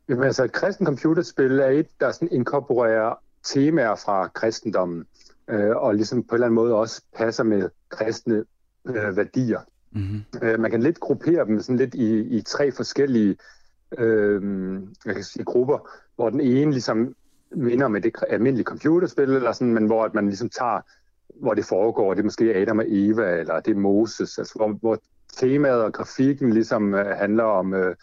Jamen, altså, et kristen computerspil er et, der sådan inkorporerer temaer fra kristendommen, øh, og ligesom på en eller anden måde også passer med kristne øh, værdier. Mm-hmm. Øh, man kan lidt gruppere dem sådan lidt i, i tre forskellige øh, jeg kan sige, grupper, hvor den ene ligesom minder om et almindeligt computerspil, eller sådan, men hvor at man ligesom tager, hvor det foregår, det er måske Adam og Eva, eller det er Moses, altså hvor, hvor temaet og grafikken ligesom øh, handler om, øh,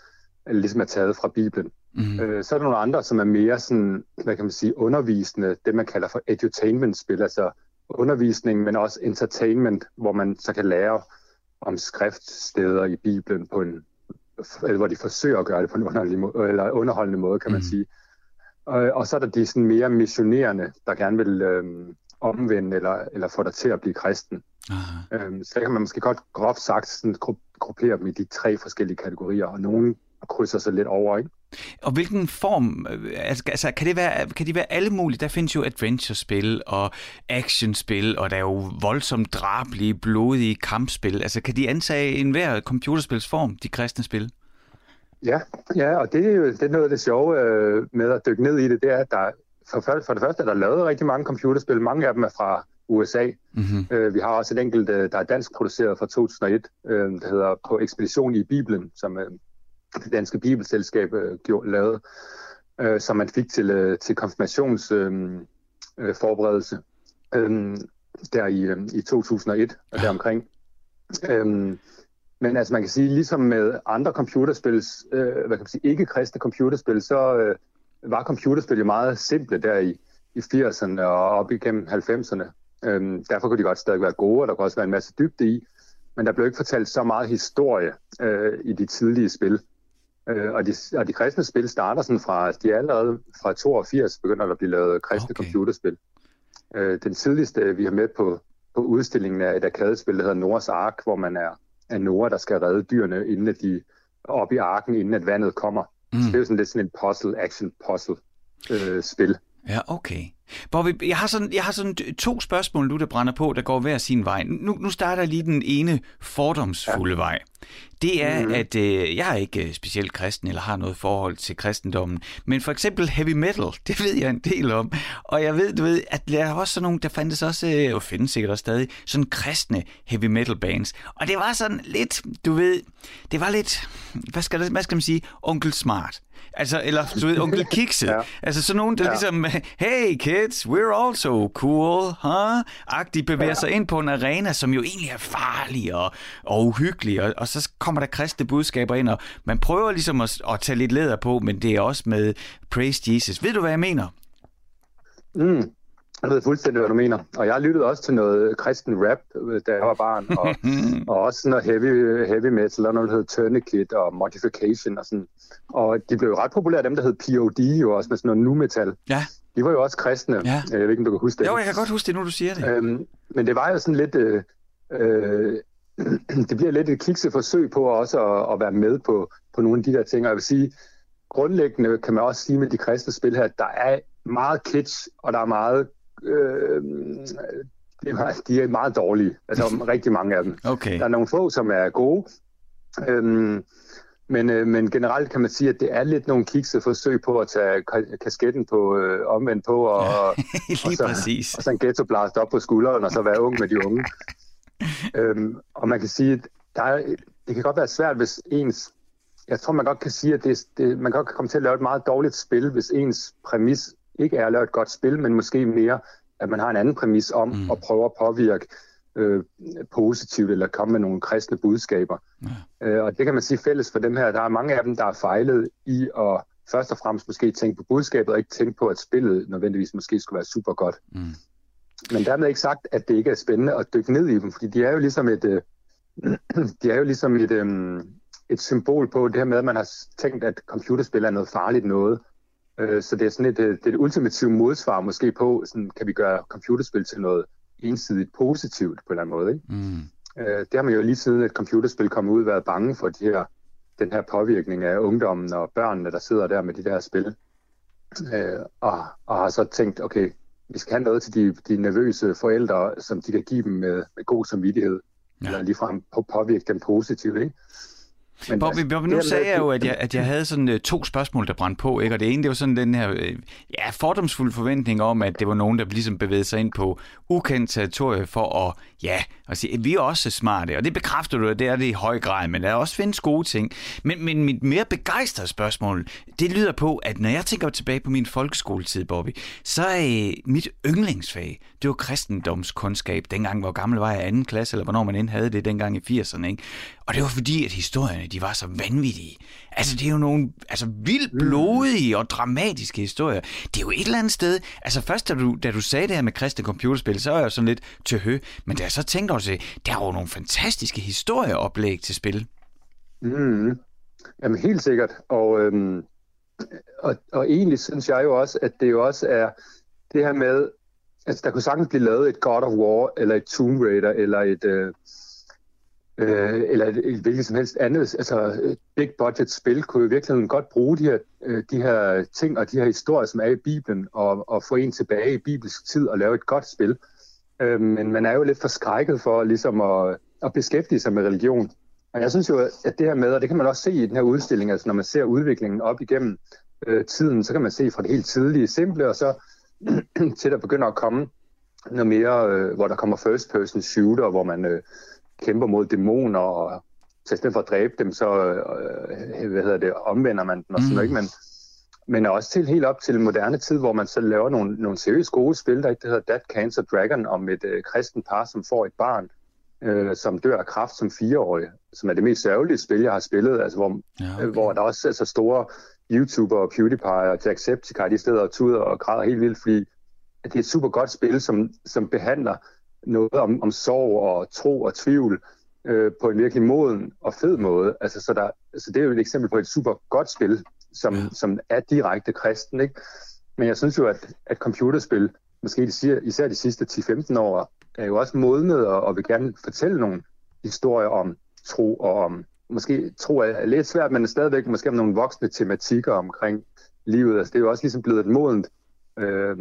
ligesom er taget fra Bibelen. Mm-hmm. Øh, så er der nogle andre, som er mere sådan, hvad kan man sige, undervisende, det man kalder for edutainment-spil, altså undervisning, men også entertainment, hvor man så kan lære om skriftsteder i Bibelen på en, eller hvor de forsøger at gøre det på en underlig måde, eller underholdende måde, kan man Mhm. sige. Og, og så er der de sådan mere missionerende, der gerne vil øhm, omvende eller, eller få dig til at blive kristen. Aha. Øhm, så kan man måske godt groft sagt sådan gru- gruppere dem i de tre forskellige kategorier, og nogen krydser sig lidt over, ikke? Og hvilken form, øh, altså altså, kan, det være, kan de være alle mulige? Der findes jo adventure-spil og actionspil, og der er jo voldsomt drablige, blodige kampspil. Altså kan de antage enhver computerspilsform, de kristne spil? Ja, ja og det er jo det er noget af det sjove øh, med at dykke ned i det, det er, at der for, for det første er der lavet rigtig mange computerspil. Mange af dem er fra USA. Mm-hmm. Øh, vi har også et enkelt, øh, der er dansk produceret fra 2001, øh, der hedder På ekspedition i Bibelen, som øh, det danske bibelselskab øh, gjorde, lavede, øh, som man fik til, øh, til konfirmationsforberedelse øh, øh, der i, øh, i 2001 og deromkring. Øhm, men altså man kan sige, ligesom med andre computerspil, øh, hvad kan man sige, ikke kristne computerspil, så øh, var computerspil jo meget simple der i, i 80'erne og op igennem 90'erne. Øhm, derfor kunne de godt stadig være gode, og der kunne også være en masse dybde i. Men der blev ikke fortalt så meget historie øh, i de tidlige spil. Øh, og, de, og de kristne spil starter sådan fra, de er allerede fra 82 begynder der at blive lavet kristne okay. computerspil. Øh, den tidligste, vi har med på, på udstillingen, er et arkadespil, der hedder Noras Ark, hvor man er, er Nora, der skal redde dyrene, inden at de op i arken, inden at vandet kommer. Mm. Så det er jo sådan lidt sådan en puzzle, action puzzle øh, spil. Ja, okay. Bobby, jeg har, sådan, jeg har sådan to spørgsmål nu, der brænder på, der går hver sin vej. Nu, nu starter lige den ene fordomsfulde ja. vej. Det er, mm-hmm. at øh, jeg er ikke øh, specielt kristen, eller har noget forhold til kristendommen. Men for eksempel heavy metal, [LAUGHS] det ved jeg en del om. Og jeg ved, du ved, at der er også sådan nogle, der fandtes også, øh, og findes sikkert også stadig, sådan kristne heavy metal bands. Og det var sådan lidt, du ved, det var lidt, hvad skal, det, hvad skal man sige, onkel smart. Altså, eller du ved, onkel [LAUGHS] Kikse. ja. Altså sådan nogen, der ja. ligesom, [LAUGHS] hey kids, we're also cool, huh? Agtigt bevæger ja. sig ind på en arena, som jo egentlig er farlig og, og uhyggelig, og, og så kommer der kristne budskaber ind, og man prøver ligesom at, at tage lidt leder på, men det er også med praise Jesus. Ved du, hvad jeg mener? Mm. Jeg ved fuldstændig, hvad du mener. Og jeg lyttede også til noget kristen rap, da jeg var barn, og, [LAUGHS] og også noget heavy, heavy metal, og noget, der hed Tourniquet og Modification og sådan. Og de blev jo ret populære, dem der hed POD, jo også med sådan noget nu metal. Ja. De var jo også kristne. Ja. Jeg ved ikke, om du kan huske det. Jo, jeg kan godt huske det, nu du siger det. Øhm, men det var jo sådan lidt... Øh, øh, [CLEARS THROAT] det bliver lidt et kikset forsøg på også at, at være med på, på nogle af de der ting. Og jeg vil sige, grundlæggende kan man også sige med de kristne spil her, at der er meget kitsch, og der er meget øh, de er meget dårlige. Altså [LAUGHS] rigtig mange af dem. Okay. Der er nogle få, som er gode. Øhm, men, øh, men generelt kan man sige, at det er lidt nogle kikse forsøg på at tage kasketten på øh, omvendt på, og, ja, og, [LAUGHS] så, præcis. og så en ghetto blast op på skulderen, og så være ung med de unge. [LAUGHS] øhm, og man kan sige, at der er, det kan godt være svært, hvis ens... Jeg tror, man godt kan sige, at det, det, man godt kan komme til at lave et meget dårligt spil, hvis ens præmis ikke er at lave et godt spil, men måske mere, at man har en anden præmis om mm. at prøve at påvirke øh, positivt eller komme med nogle kristne budskaber. Ja. Øh, og det kan man sige fælles for dem her. Der er mange af dem, der er fejlet i at først og fremmest måske tænke på budskabet, og ikke tænke på, at spillet nødvendigvis måske skulle være super godt. Mm. Men dermed ikke sagt, at det ikke er spændende at dykke ned i dem, fordi de er jo ligesom et, øh, [CLEARS THROAT] de er jo ligesom et, øh, et symbol på det her med, at man har tænkt, at computerspil er noget farligt noget, Øh, så det er sådan et, øh, det er et ultimativt modsvar måske på, sådan, kan vi gøre computerspil til noget ensidigt positivt på en eller anden måde. Ikke? Mm. Øh, det har man jo lige siden et computerspil kom ud været bange for de her, den her påvirkning af ungdommen og børnene, der sidder der med de der spil. og, og har så tænkt, okay, vi skal have noget til de, de nervøse forældre, som de kan give dem med, med god samvittighed, ja. eller ligefrem på, påvirke dem positivt. Ikke? Men Bobby, altså, Bobby, nu sagde jeg jo, at jeg, at jeg havde sådan uh, to spørgsmål, der brændte på, ikke? og det ene, det var sådan den her uh, ja, fordomsfuld forventning om, at det var nogen, der ligesom bevægede sig ind på ukendt territorie for at, ja, at sige, at vi er også smarte, og det bekræfter du, at det er det i høj grad, men der er også findes gode ting. Men, men mit mere begejstrede spørgsmål, det lyder på, at når jeg tænker tilbage på min folkeskoletid, Bobby, så er uh, mit yndlingsfag, det var kristendomskundskab, dengang, hvor gammel var jeg, anden klasse, eller hvornår man end havde det dengang i 80'erne, ikke? Og det var fordi, at historierne, de var så vanvittige. Altså, det er jo nogle altså, vildt mm. blodige og dramatiske historier. Det er jo et eller andet sted... Altså, først da du, da du sagde det her med kristne computerspil, så var jeg sådan lidt til hø. Men da jeg så tænkte over det, der er jo nogle fantastiske historieoplæg til spil. Mm. Jamen, helt sikkert. Og, øhm, og, og egentlig synes jeg jo også, at det jo også er det her med... Altså, der kunne sagtens blive lavet et God of War, eller et Tomb Raider, eller et... Øh, øh, eller et, et hvilket som helst andet, altså big budget spil, kunne jo virkelig godt bruge de her, øh, de her ting og de her historier, som er i Bibelen, og, og få en tilbage i bibelsk tid og lave et godt spil. Øh, men man er jo lidt forskrækket for ligesom at, at beskæftige sig med religion. Og jeg synes jo, at det her med, og det kan man også se i den her udstilling, altså når man ser udviklingen op igennem øh, tiden, så kan man se fra det helt tidlige simple, og så [CLEARS THROAT] til der begynder at komme noget mere, øh, hvor der kommer first person shooter, hvor man øh, kæmper mod dæmoner, og så i stedet for at dræbe dem, så øh, hvad hedder det, omvender man dem og sådan noget, ikke? Men, men også til helt op til moderne tid, hvor man så laver nogle, nogle seriøse gode spil, der, der hedder That Cancer Dragon, om et øh, kristen par, som får et barn, øh, som dør af kraft som fireårig, som er det mest sørgelige spil, jeg har spillet, altså hvor, ja, okay. hvor der også er så store YouTuber og PewDiePie og Jacksepticeye, de steder og tuder og græder helt vildt, fordi det er et super godt spil, som, som behandler noget om, om sorg og tro og tvivl øh, på en virkelig moden og fed måde. Altså, så, der, så det er jo et eksempel på et super godt spil, som, ja. som er direkte kristen. Ikke? Men jeg synes jo, at, at computerspil, måske især de sidste 10-15 år, er jo også modnet og, og vil gerne fortælle nogle historier om tro og om, måske tro er lidt svært, men stadigvæk måske om nogle voksne tematikker omkring livet. Altså det er jo også ligesom blevet et modent øh,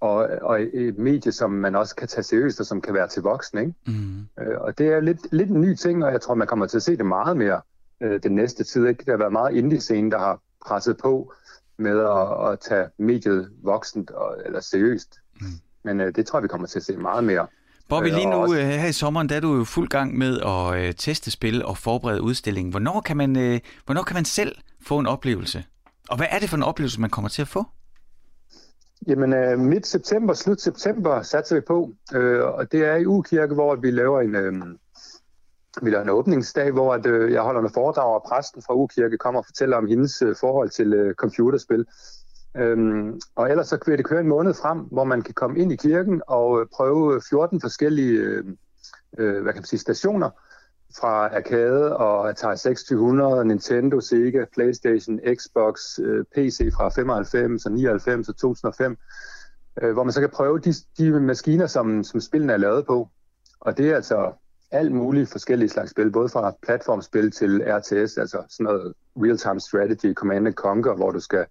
og, og et medie, som man også kan tage seriøst og som kan være til voksne. Ikke? Mm. Øh, og det er lidt, lidt en ny ting, og jeg tror, man kommer til at se det meget mere øh, den næste tid. Ikke? Der har været meget indie-scene, der har presset på med at, at tage mediet voksent og, eller seriøst. Men øh, det tror jeg, vi kommer til at se meget mere. Bobby, lige nu også... Øh, her i sommeren, der er du jo fuld gang med at øh, teste spil og forberede udstillingen. Hvornår kan, man, øh, hvornår kan man selv få en oplevelse? Og hvad er det for en oplevelse, man kommer til at få? Jamen, øh, midt september, slut september satser vi på, øh, og det er i Ukirke, hvor vi laver en, øh, vi laver en åbningsdag, hvor at, øh, jeg holder en foredrag, og præsten fra Ukirke kommer og fortæller om hendes øh, forhold til øh, computerspil. Øhm, og ellers så vil det køre en måned frem, hvor man kan komme ind i kirken og øh, prøve 14 forskellige øh, øh, hvad kan man sige, stationer fra Arcade og Atari 2600, Nintendo, Sega, Playstation, Xbox, øh, PC fra 95 og 99 og 2005, øh, hvor man så kan prøve de, de maskiner, som, som spillene er lavet på. Og det er altså alt muligt forskellige slags spil, både fra platformspil til RTS, altså sådan noget real-time strategy, command and conquer, hvor du skal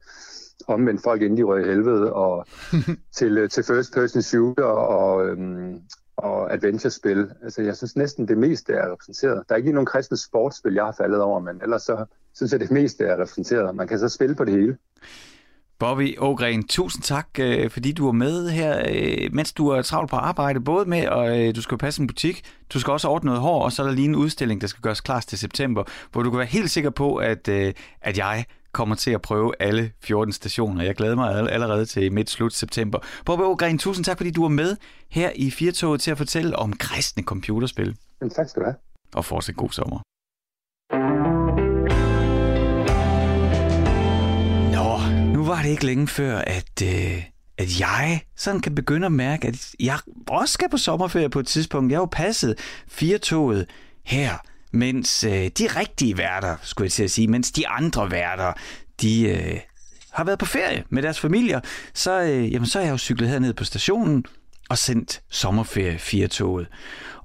omvendt folk inden de røg i helvede, og [LAUGHS] til, øh, til first person shooter og, øhm, og adventure-spil. Altså, jeg synes næsten det meste er repræsenteret. Der er ikke nogen kristne sportsspil, jeg har faldet over, men ellers så synes jeg, det meste er repræsenteret. Man kan så spille på det hele. Bobby Ågren, tusind tak, øh, fordi du var med her, øh, mens du er travlt på arbejde, både med, øh, du skal passe en butik, du skal også ordne noget hår, og så er der lige en udstilling, der skal gøres klar til september, hvor du kan være helt sikker på, at, øh, at jeg kommer til at prøve alle 14 stationer. Jeg glæder mig allerede til midt-slut september. Bobbe Ågren, tusind tak, fordi du var med her i Firtoget til at fortælle om kristne computerspil. Men tak skal du have. Og fortsat god sommer. Nå, nu var det ikke længe før, at... Øh at jeg sådan kan begynde at mærke, at jeg også skal på sommerferie på et tidspunkt. Jeg har jo passet firetoget her mens øh, de rigtige værter, skulle jeg til at sige, mens de andre værter, de øh, har været på ferie med deres familier, så, øh, jamen, så er jeg jo cyklet herned på stationen og sendt sommerferie fire toget.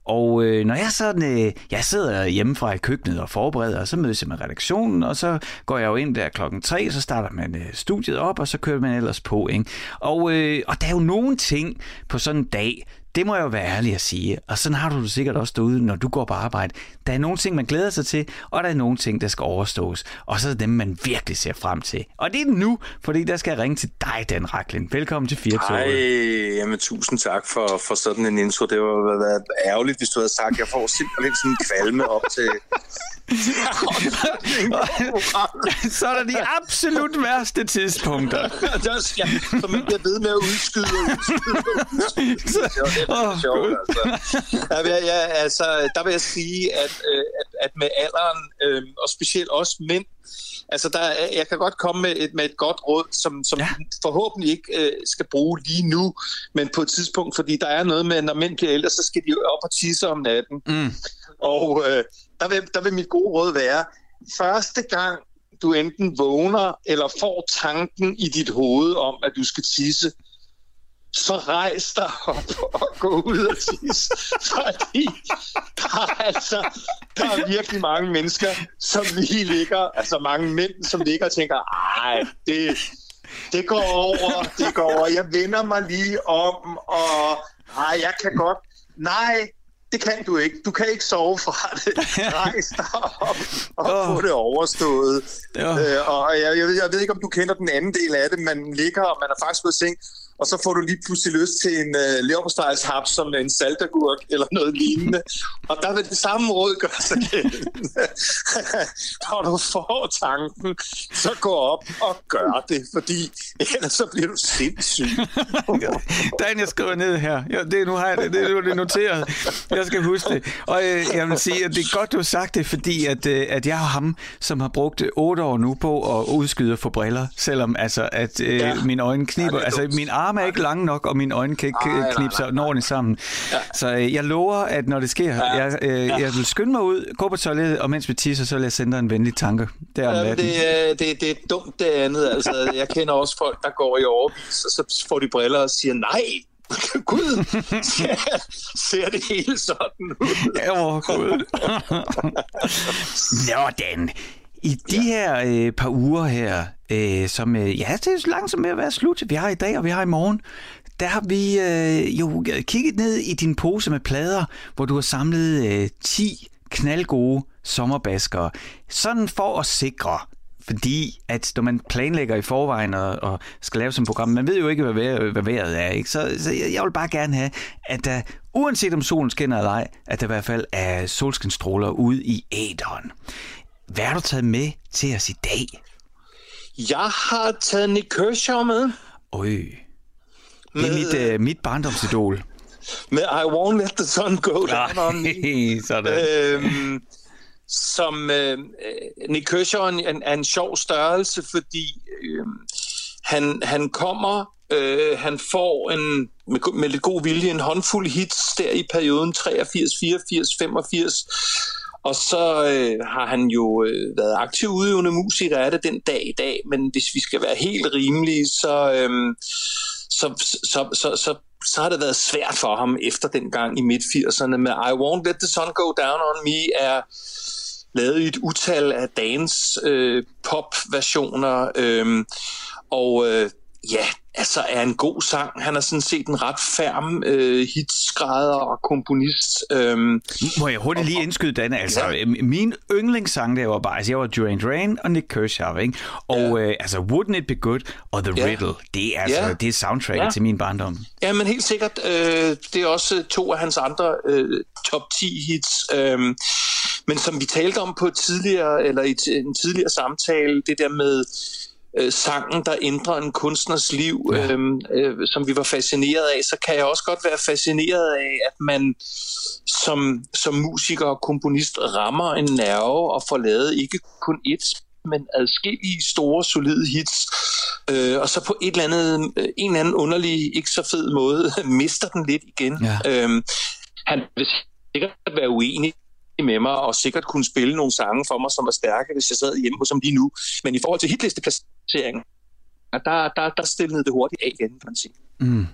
Og øh, når jeg sådan, øh, jeg sidder hjemmefra i køkkenet og forbereder, og så mødes jeg med redaktionen, og så går jeg jo ind der klokken tre, så starter man øh, studiet op, og så kører man ellers på. Ikke? Og, øh, og der er jo nogle ting på sådan en dag, det må jeg jo være ærlig at sige. Og sådan har du det sikkert også derude, når du går på arbejde. Der er nogle ting, man glæder sig til, og der er nogle ting, der skal overstås. Og så er dem, man virkelig ser frem til. Og det er nu, fordi der skal jeg ringe til dig, Dan Raklin. Velkommen til 4 Hej, jamen tusind tak for, for sådan en intro. Det var været ærgerligt, hvis du havde sagt, jeg får simpelthen sådan en kvalme op til, [LAUGHS] så er der de absolut værste tidspunkter. der skal, som bliver ved med at udskyde. [LAUGHS] altså. der vil jeg sige, at, øh, at, at med alderen, øh, og specielt også mænd, Altså, der, jeg kan godt komme med et, med et godt råd, som, som ja. forhåbentlig ikke øh, skal bruge lige nu, men på et tidspunkt, fordi der er noget med, når mænd bliver ældre, så skal de op og tisse om natten. Mm. Og øh, der vil, der vil mit gode råd være, første gang du enten vågner eller får tanken i dit hoved om, at du skal tisse, så rejs dig op og gå ud og tisse. Fordi der er, altså, der er virkelig mange mennesker, som lige ligger, altså mange mænd, som ligger og tænker, ej, det, det går over, det går over. Jeg vender mig lige om, og ej, jeg kan godt. Nej, det kan du ikke. Du kan ikke sove fra det. Rejs dig op og oh. få det overstået. Oh. Øh, og jeg, jeg, ved, jeg ved ikke, om du kender den anden del af det. Man ligger, og man er faktisk i seng, og så får du lige pludselig lyst til en uh, leverpostejshaps som en saltagurk eller noget lignende. Og der vil det samme råd gøre sig gældende. [LAUGHS] Når du får tanken, så gå op og gør det, fordi ellers så bliver du sindssyg. [LAUGHS] Dan, jeg skriver ned her. Ja, det, nu har jeg det, det, det er noteret. Jeg skal huske det. Og øh, jeg vil sige, at det er godt, du har sagt det, fordi at, øh, at jeg har ham, som har brugt otte år nu på at udskyde for briller, selvom altså, at øh, ja. mine øjne kniber. Ja, altså, min arm er ikke lang nok, og mine øjne kan ikke Ej, knibe sig ordentligt sammen. Ja. Så øh, jeg lover, at når det sker, ja. jeg, øh, ja. jeg vil skynde mig ud, gå på toilettet, og mens vi tisser, så vil jeg sende dig en venlig tanke. Der ja, det, det, det er dumt det andet. Altså, jeg kender også folk, der går i overvis, og så får de briller og siger, nej, [LAUGHS] Gud, ser, ser det hele sådan ud? Ja, Gud. [LAUGHS] Nå, Dan. I de ja. her øh, par uger her, øh, som øh, ja, det er langsomt med at være slut. Vi har i dag, og vi har i morgen. Der har vi øh, jo kigget ned i din pose med plader, hvor du har samlet øh, 10 knaldgode sommerbaskere. Sådan for at sikre, fordi at når man planlægger i forvejen og, og skal lave sådan et program, man ved jo ikke, hvad vejret, hvad vejret er. Ikke? Så, så jeg vil bare gerne have, at der, uanset om solen skinner eller ej, at der i hvert fald er solskinstråler ude i æderen. Hvad har du taget med til os i dag? Jeg har taget Nick Kershaw med. Øj. Det er mit, uh, mit barndomsidol. Med I Won't Let the Sun Go Down on Me. [LAUGHS] Sådan. Øhm, som øh, Nick Kershaw er en, er en sjov størrelse, fordi øh, han, han kommer, øh, han får en, med, med lidt god vilje en håndfuld hits der i perioden 83, 84, 85, og så øh, har han jo øh, været aktiv udøvende musiker er det den dag i dag, men hvis vi skal være helt rimelige, så, øh, så, så, så, så, så har det været svært for ham efter den gang i midt-80'erne med I Won't Let the Sun Go Down on Me er lavet i et utal af dance øh, pop-versioner, øh, og øh, ja, altså er en god sang. Han er sådan set en ret færm øh, hitskrædder og komponist. Øhm, Må jeg hurtigt lige indskyde, Danne? Altså, ja. min yndlingssang, der var bare, altså, jeg var Duran Duran og Nick Kershaw, ikke? Og ja. øh, altså, Wouldn't It Be Good og The ja. Riddle, det er, altså, ja. det er soundtracket ja. til min barndom. Ja, men helt sikkert. Øh, det er også to af hans andre øh, top 10 hits. Øh, men som vi talte om på tidligere, eller i en tidligere samtale, det der med øh, sangen, der ændrer en kunstners liv, ja. øhm, øh, som vi var fascineret af, så kan jeg også godt være fascineret af, at man som, som musiker og komponist rammer en nerve og får lavet ikke kun et, men adskillige store, solide hits, øh, og så på et eller andet, øh, en eller anden underlig, ikke så fed måde, [LAUGHS] mister den lidt igen. Ja. Øhm, han vil sikkert være uenig med mig, og sikkert kunne spille nogle sange for mig, som var stærke, hvis jeg sad hjemme hos ham lige nu. Men i forhold til hitlisteplaceringen, der, der, der stillede det hurtigt af igen, kan man sige. Mm.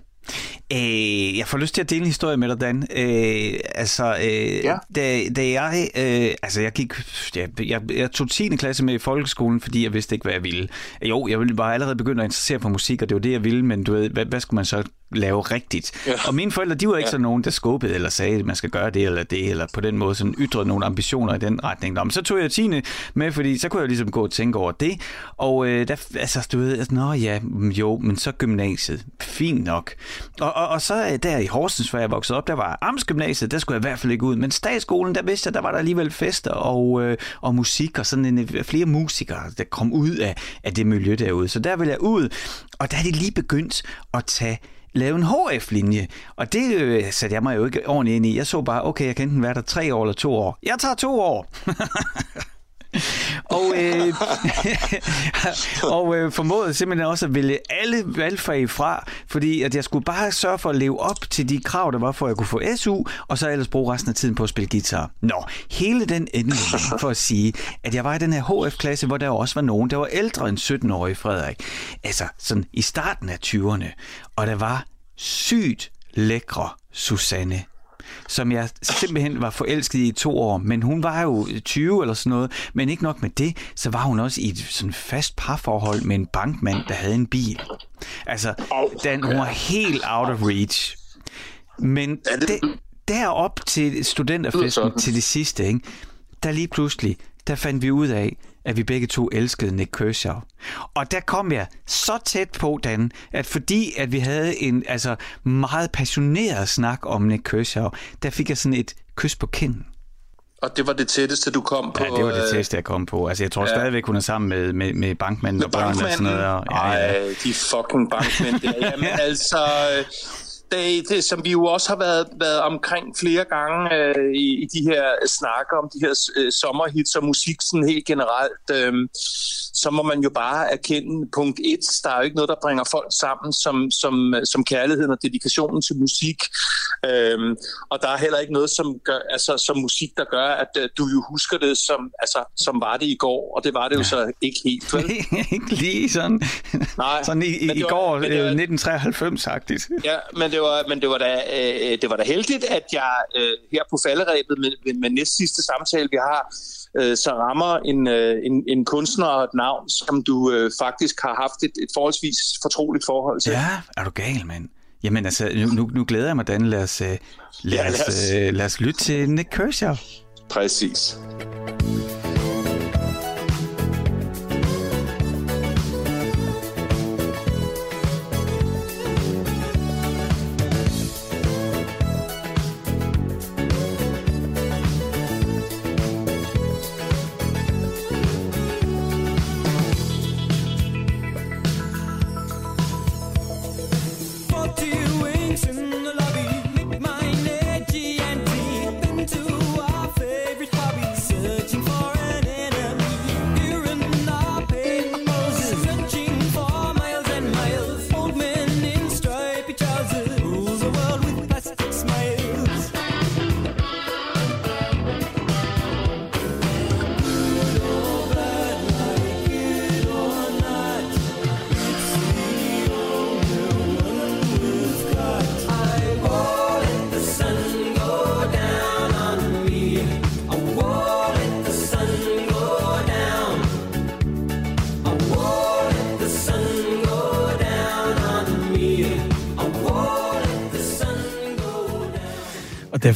Øh, jeg får lyst til at dele en historie med dig, Dan. Øh, altså, øh, ja. da, da jeg, øh, altså jeg gik, jeg, jeg, jeg tog 10. klasse med i folkeskolen, fordi jeg vidste ikke, hvad jeg ville. Jo, jeg ville bare allerede begynde at interessere for musik, og det var det, jeg ville, men du ved, hvad, hvad skulle man så lave rigtigt. Ja. Og mine forældre, de var ikke ja. sådan nogen, der skubbede eller sagde, at man skal gøre det eller det, eller på den måde sådan ytrede nogle ambitioner i den retning. Nå, men så tog jeg 10. med, fordi så kunne jeg ligesom gå og tænke over det. Og øh, der, altså, du ved, altså, nå ja, jo, men så gymnasiet. Fint nok. Og, og, og så øh, der i Horsens, hvor jeg voksede op, der var Amtsgymnasiet, der skulle jeg i hvert fald ikke ud. Men statsskolen, der vidste jeg, der var der alligevel fester og, øh, og musik, og sådan en, øh, flere musikere, der kom ud af, af det miljø derude. Så der ville jeg ud, og der er det lige begyndt at tage lave en HF-linje. Og det øh, satte jeg mig jo ikke ordentligt ind i. Jeg så bare, okay, jeg kan enten være der tre år eller to år. Jeg tager to år! [LAUGHS] [LAUGHS] og øh, [LAUGHS] og øh, formåede simpelthen også at vælge alle valgfag fra, fordi at jeg skulle bare sørge for at leve op til de krav, der var for at jeg kunne få SU, og så ellers bruge resten af tiden på at spille guitar. Nå, hele den endelig [LAUGHS] for at sige, at jeg var i den her HF-klasse, hvor der også var nogen, der var ældre end 17-årige Frederik. Altså sådan i starten af 20'erne. Og der var sygt lækre Susanne som jeg simpelthen var forelsket i i to år, men hun var jo 20 eller sådan noget, men ikke nok med det, så var hun også i et sådan fast parforhold med en bankmand, der havde en bil. Altså, den, hun var helt out of reach. Men derop til studenterfesten til det sidste, ikke, der lige pludselig, der fandt vi ud af, at vi begge to elskede Nick Kershaw. Og der kom jeg så tæt på, Dan, at fordi at vi havde en altså, meget passioneret snak om Nick Kershaw, der fik jeg sådan et kys på kinden. Og det var det tætteste, du kom på? Ja, det var det tætteste, jeg kom på. Altså, jeg tror ja. stadigvæk, hun er sammen med, med, med bankmanden med og børn og sådan noget. Og, ja, ja. Ej, de fucking bankmænd der. Jamen, [LAUGHS] altså, det, det, som vi jo også har været, været omkring flere gange øh, i, i de her snakker om de her øh, sommerhits og musik sådan helt generelt, øh, så må man jo bare erkende punkt et, der er jo ikke noget, der bringer folk sammen som, som, som kærligheden og dedikationen til musik. Øh, og der er heller ikke noget som, gør, altså, som musik, der gør, at øh, du jo husker det som, altså, som var det i går, og det var det jo så ikke helt. Vel? [LAUGHS] ikke lige sådan, Nej, sådan i, i, i går, var, 1993-agtigt. Ja, men det var, men det var da, øh, det var da heldigt, at jeg øh, her på falderæbet med, med, næst sidste samtale, vi har, øh, så rammer en, øh, en, en kunstner og et navn, som du øh, faktisk har haft et, et forholdsvis fortroligt forhold til. Ja, er du gal, mand? Jamen altså, nu, nu glæder jeg mig, Dan. Lad os, øh, lad, ja, lad, os, øh, lad os lytte til Nick Kershaw. Præcis. der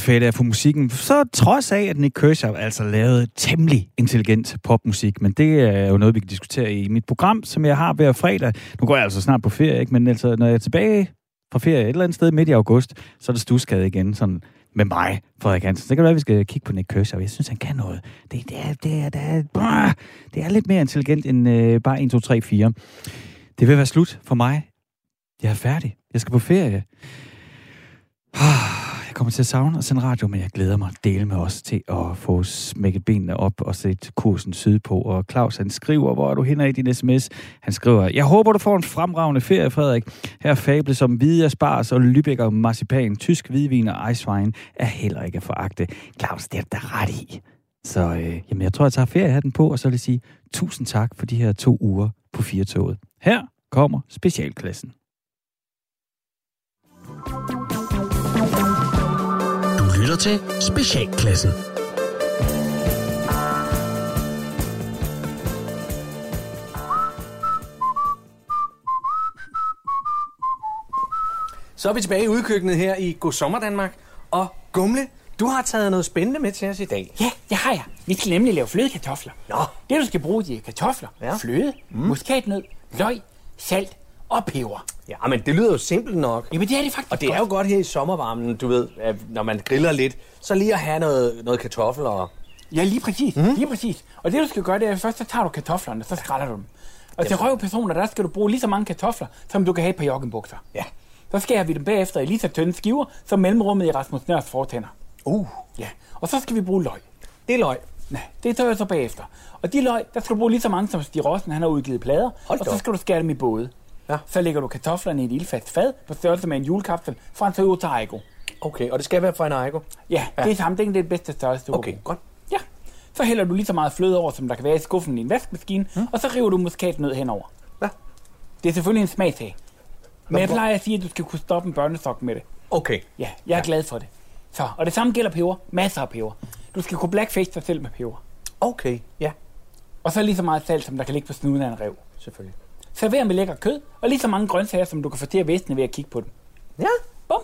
fedt af på musikken, så trods af, at Nick Kershaw altså lavede temmelig intelligent popmusik, men det er jo noget, vi kan diskutere i mit program, som jeg har hver fredag. Nu går jeg altså snart på ferie, ikke? men altså, når jeg er tilbage fra ferie et eller andet sted midt i august, så er det stuskade igen, sådan med mig, Frederik Hansen. Så det kan være, at vi skal kigge på Nick Kershaw. Jeg synes, han kan noget. Det, det, er, det, er, det, er, det er lidt mere intelligent end øh, bare 1, 2, 3, 4. Det vil være slut for mig. Jeg er færdig. Jeg skal på ferie. Ah. Jeg kommer til at savne at sende radio, men jeg glæder mig at dele med os til at få smækket benene op og sætte kursen sydpå. Og Claus, han skriver, hvor er du henne i din sms? Han skriver, jeg håber, du får en fremragende ferie, Frederik. Her fable som hvide spars og Lübeck og marcipan, tysk hvidvin og icewine er heller ikke at foragte. Claus, det er der ret i. Så øh, jamen, jeg tror, jeg tager feriehatten på, og så vil jeg sige tusind tak for de her to uger på Firtoget. Her kommer specialklassen lytter til Specialklassen. Så er vi tilbage i udkøkkenet her i God Sommer Danmark. Og Gumle, du har taget noget spændende med til os i dag. Ja, det har jeg. Vi skal nemlig lave flødekartofler. Nå. Det, du skal bruge, de er kartofler, ja. fløde, mm. muskatnød, løg, salt og peber. Ja, men det lyder jo simpelt nok. Jamen, det er det faktisk Og det er jo godt her i sommervarmen, du ved, når man griller lidt, så lige at have noget, noget kartoffel og... Ja, lige præcis. Mm. Lige præcis. Og det, du skal gøre, det er, først så tager du kartoflerne, så skræller du dem. Og til røvpersoner, der skal du bruge lige så mange kartofler, som du kan have på joggenbukser. Ja. Så skærer vi dem bagefter i lige så tynde skiver, som mellemrummet i Rasmus Nørs fortænder. Uh. Ja. Og så skal vi bruge løg. Det er løg. Nej, det tager jeg så bagefter. Og de løg, der skal du bruge lige så mange, som Stig Rossen, han har udgivet plader. Hold og så skal du skære dem i både. Ja. Så lægger du kartoflerne i et ildfast fad på størrelse med en julekapsel fra en Toyota Aygo. Okay, og det skal være fra en Aygo? Ja, ja. det er samme. Det er det bedste størrelse, du Okay, godt. Ja. Så hælder du lige så meget fløde over, som der kan være i skuffen i en vaskemaskine, mm. og så river du muskatnød henover. Ja. Det er selvfølgelig en smagsag. Men jeg plejer at sige, at du skal kunne stoppe en børnesok med det. Okay. Ja, jeg er ja. glad for det. Så, og det samme gælder peber. Masser af peber. Du skal kunne blackface dig selv med peber. Okay, ja. Og så lige så meget salt, som der kan ligge på snuden af en rev. Selvfølgelig server med lækker kød, og lige så mange grøntsager, som du kan få til at væsne ved at kigge på dem. Ja. Bum.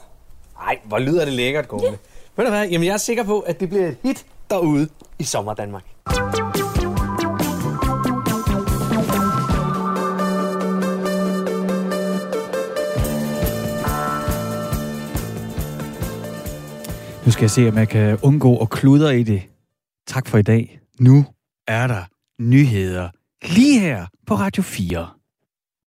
Ej, hvor lyder det lækkert, Gormle. Yeah. Ved du hvad? Jamen, jeg er sikker på, at det bliver et hit derude i Sommer Danmark. Nu skal jeg se, om jeg kan undgå at kludre i det. Tak for i dag. Nu er der nyheder lige her på Radio 4.